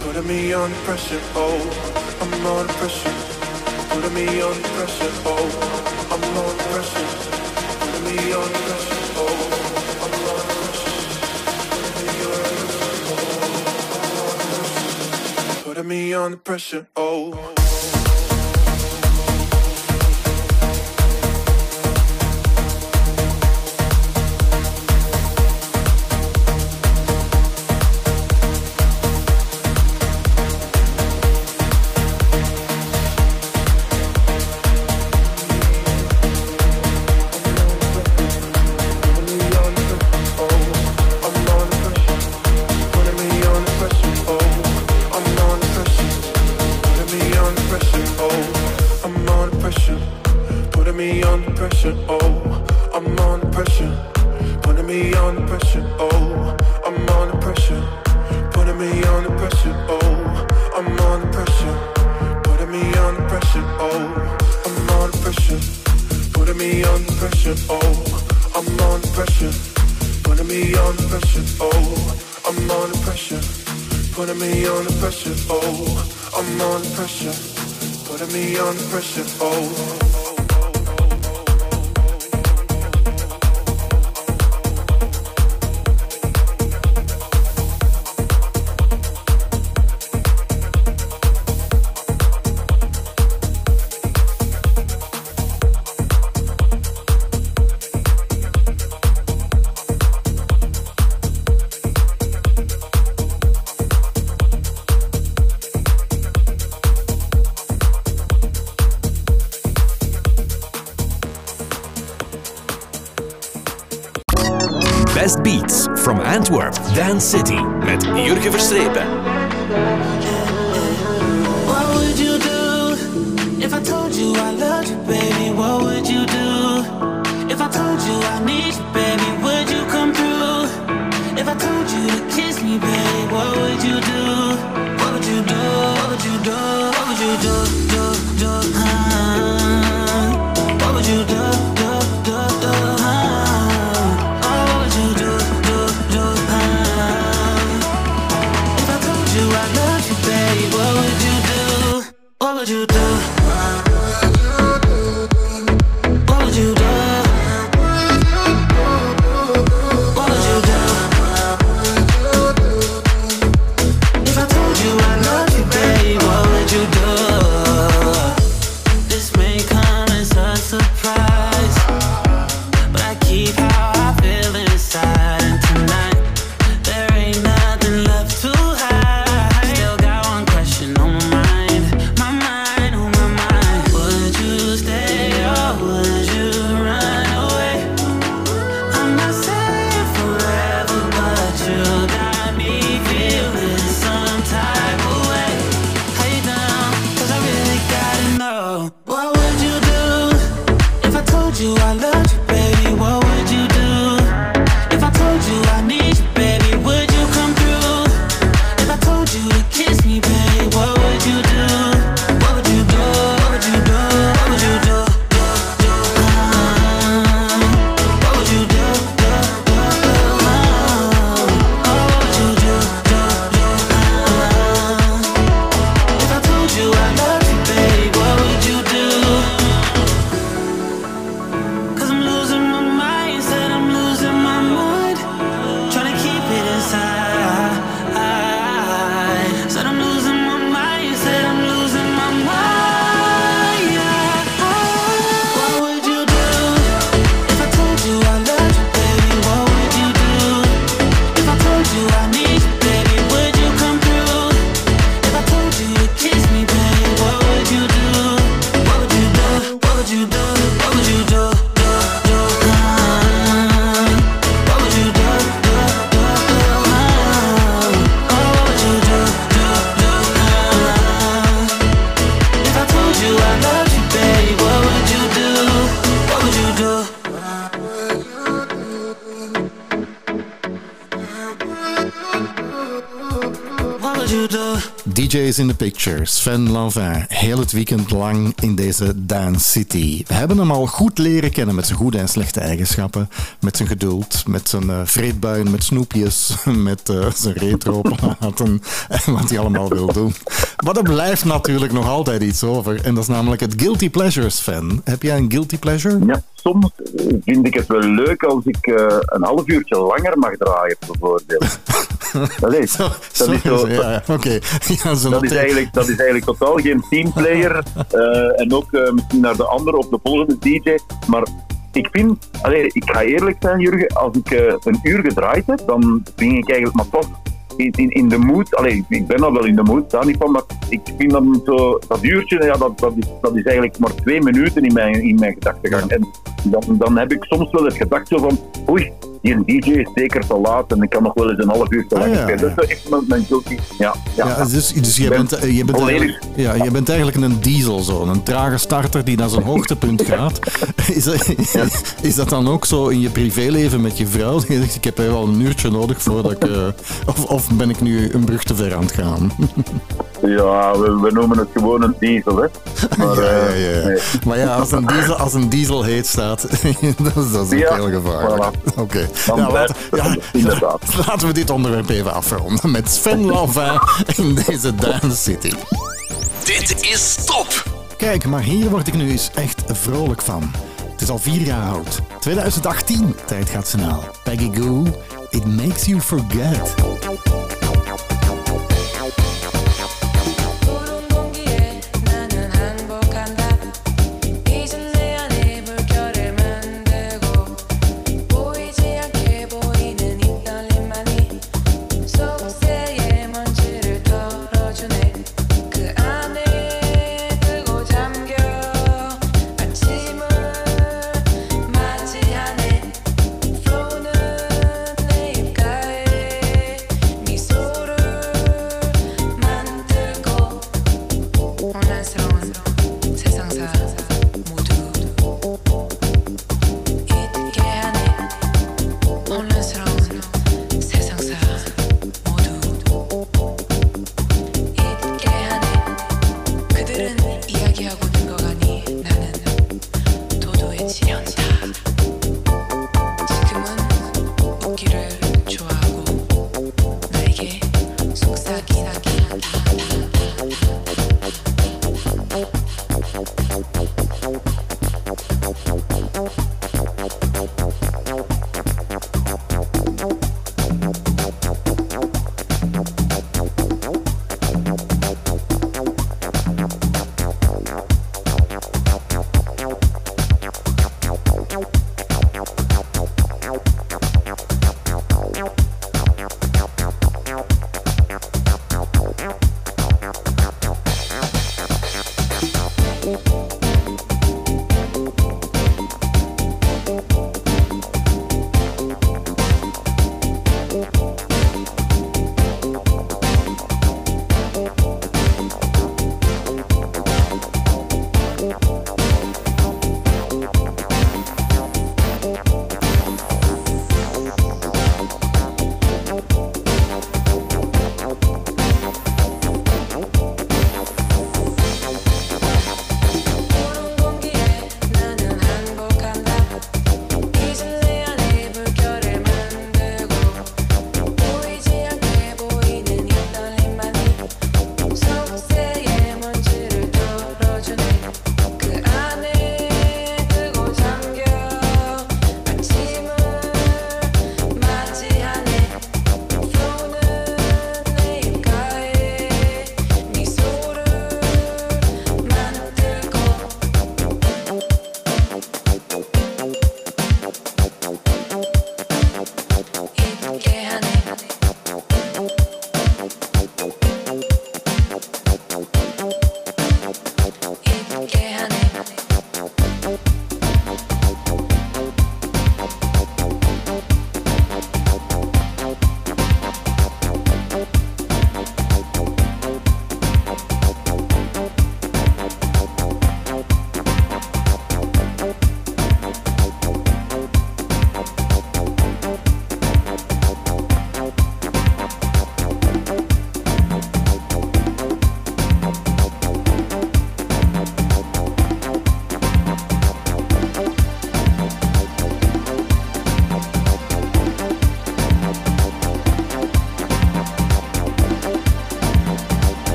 putting me under pressure. Oh, I'm under pressure, putting me under pressure. Oh, I'm under pressure, putting me under pressure. Me under pressure, oh. Would you do? Sven Lanvin, heel het weekend lang in deze Dance City. We hebben hem al goed leren kennen met zijn goede en slechte eigenschappen, met zijn geduld, met zijn uh, vreedbuien, met snoepjes, met uh, zijn retro-platen en wat hij allemaal wil doen. Maar er blijft natuurlijk nog altijd iets over en dat is namelijk het Guilty Pleasures, Sven. Heb jij een Guilty Pleasure? Ja, soms vind ik het wel leuk als ik uh, een half uurtje langer mag draaien, bijvoorbeeld. Allee, Zo, dat is zo, ja, ja, oké. Ja, zo dat, is eigenlijk, dat is eigenlijk totaal geen teamplayer. eh, en ook eh, misschien naar de andere of de volgende DJ. Maar ik vind, allee, ik ga eerlijk zijn, Jurgen, als ik eh, een uur gedraaid heb, dan vind ik eigenlijk, maar toch in, in, in de mood, allee, ik ben al wel in de mood, daar niet van, maar ik vind dan zo, dat uurtje, ja, dat, dat, is, dat is eigenlijk maar twee minuten in mijn, in mijn gedachtegang. En dan, dan heb ik soms wel eens gedacht zo van, oei, die DJ is zeker te laat en ik kan nog wel eens een half uur te Ah, lang ja, spelen. ja. Dat is echt mijn, mijn guilty. Ja, ja, Ja, dus, dus bent, eh, je, bent eigenlijk, ja, je bent eigenlijk een diesel zo, een trage starter die naar zijn hoogtepunt gaat. Is dat, is dat dan ook zo in je privéleven met je vrouw? Je zegt, ik heb er wel een uurtje nodig voordat ik... eh, of, of ben ik nu een brug te ver aan het gaan? Ja, we, we noemen het gewoon een diesel, hè. Maar, Ja, ja, eh, ja. nee. Maar ja, als een diesel, als een diesel heet staat, dat is, dat is ook Ja, heel gevaarlijk. voilà. Oké. Ja, blijft laten, laten we dit onderwerp even afronden met Sven Lanvin in deze Dance City. Dit is top. Kijk, maar hier word ik nu eens echt vrolijk van. Het is al vier jaar oud. 2018. Tijd gaat snel. Peggy Goo, It Makes You Forget.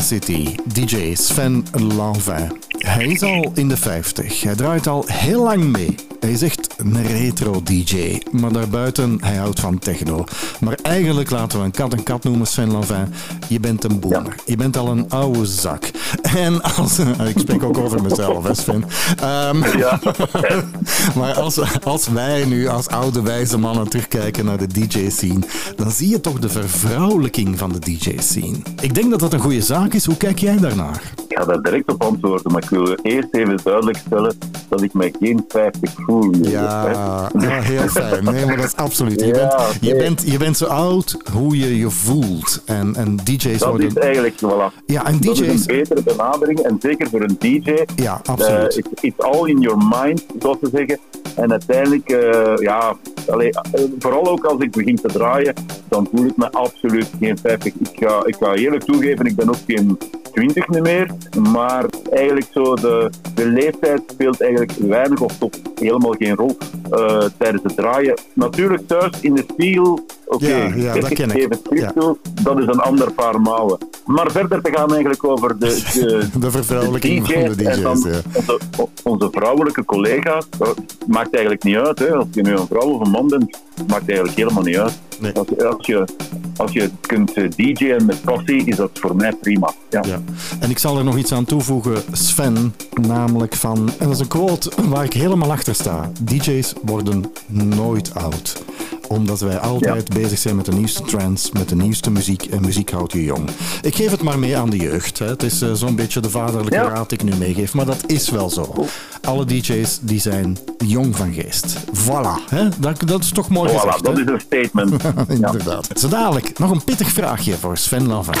City, DJ Sven Lanvin. Hij is al in de 50. Hij draait al heel lang mee. Hij is echt een retro-DJ. Maar daarbuiten, hij houdt van techno. Maar eigenlijk laten we een kat een kat noemen, Sven Lanvin. Je bent een boomer. Je bent al een oude zak. En als... Ik spreek ook over mezelf, hè Sven. Ehm, Ja. maar als, als wij nu als oude wijze mannen terugkijken naar de DJ-scene, dan zie je toch de vervrouwelijking van de DJ-scene. Ik denk dat dat een goede zaak is. Hoe kijk jij daarnaar? Ik ga daar direct op antwoorden, maar ik wil eerst even duidelijk stellen dat ik mij geen 50 voel. Ja, ja, heel fijn. Nee, maar dat is absoluut. Je, Ja, bent, je, bent, je bent zo oud hoe je je voelt. En, en DJ's Dat worden... is eigenlijk, voilà. Ja, en Dat is een betere benadering en zeker voor een DJ. Ja, absoluut. eh, it's, it's all in your mind, zoals ze zeggen. En uiteindelijk, eh, ja, allee, eh, vooral ook als ik begin te draaien, dan voel ik me absoluut geen 50. Ik ga, ik ga eerlijk toegeven, ik ben ook geen 20 meer. Maar eigenlijk zo, de, de leeftijd speelt eigenlijk weinig of toch helemaal geen rol eh, tijdens het draaien. Natuurlijk thuis in de spiegel, oké, Ja, ja, dat ken ik. terug Ja. toe, dat is een ander paar mouwen. Maar verder te gaan eigenlijk over de, de, De vervrouwelijking van de dan onze, onze vrouwelijke collega's, dat maakt eigenlijk niet uit. Hè. Als je nu een vrouw of een man bent, maakt eigenlijk helemaal niet uit. Nee. Als, je- als, je, als je kunt eh, DJ'en met passie, is dat voor mij prima. Ja. Ja. En ik zal er nog iets aan toevoegen, Sven, namelijk van, en dat is een quote waar ik helemaal achter sta. DJ's worden nooit oud. Omdat wij altijd bezig zijn met de nieuwste trends, met de nieuwste muziek en muziek houdt je jong. Ik geef het maar mee aan de jeugd. Hè. Het is eh, zo'n beetje de vaderlijke Ja. raad die ik nu meegeef, maar dat is wel zo. Alle DJ's die zijn jong van geest. Voilà, hè. Dat, dat is toch mooi Voilà, gezegd. dat hè? is een statement. ja. Inderdaad. Zo dadelijk nog een pittig vraagje voor Sven Lavin.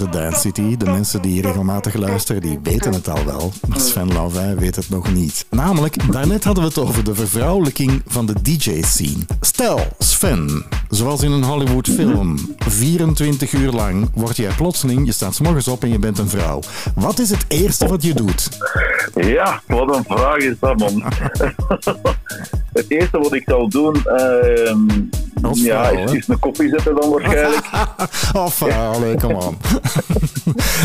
Deze Dance City. De mensen die regelmatig luisteren, die weten het al wel. Maar Sven Lauvin weet het nog niet. Namelijk, daarnet hadden we het over de vervrouwelijking van de DJ-scene. Stel, Sven, zoals in een Hollywood-film, 24 uur lang word jij plotseling, je staat 's morgens op en je bent een vrouw. Wat is het eerste wat je doet? Ja, wat een vraag is dat, man. het eerste wat ik zou doen, ehm, Als ja, is, is een koffie zetten dan waarschijnlijk. Of, uh, allee, come on.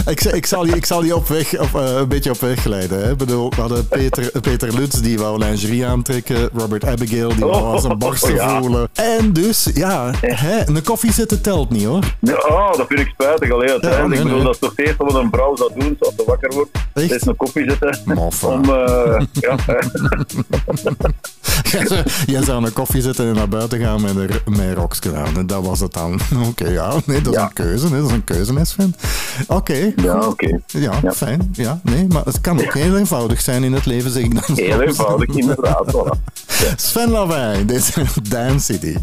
ik, zal je, ik zal je op weg, op, eh, een beetje op weg leiden. Hè. Ik bedoel, we hadden Peter, Peter Lutz, die wou lingerie aantrekken. Robert Abigail, die wou aan zijn borsten Oh, ja. voelen. En dus, ja, hè, een koffie zetten telt niet, hoor. Ja, oh, dat vind ik spijtig. Allee, uiteindelijk, ik bedoel, dat is toch het eerste wat een vrouw zou doen als ze wakker wordt. Echt? Is een koffie zetten. Moffa. Om, eh, ja, Jij zou- zou een koffie zetten en naar buiten gaan met een, met rokje aan. En dat was het dan. Oké, ja, nee, dat is Ja. een keuze. Dat is een keuze, hè, Sven. Oké, ja oké. Ja, Ja. fijn. Ja, nee, maar het kan ook heel eenvoudig zijn in het leven, zeg ik dan. Heel eenvoudig, inderdaad. Voilà. Sven Lavijn, dit is Dance City.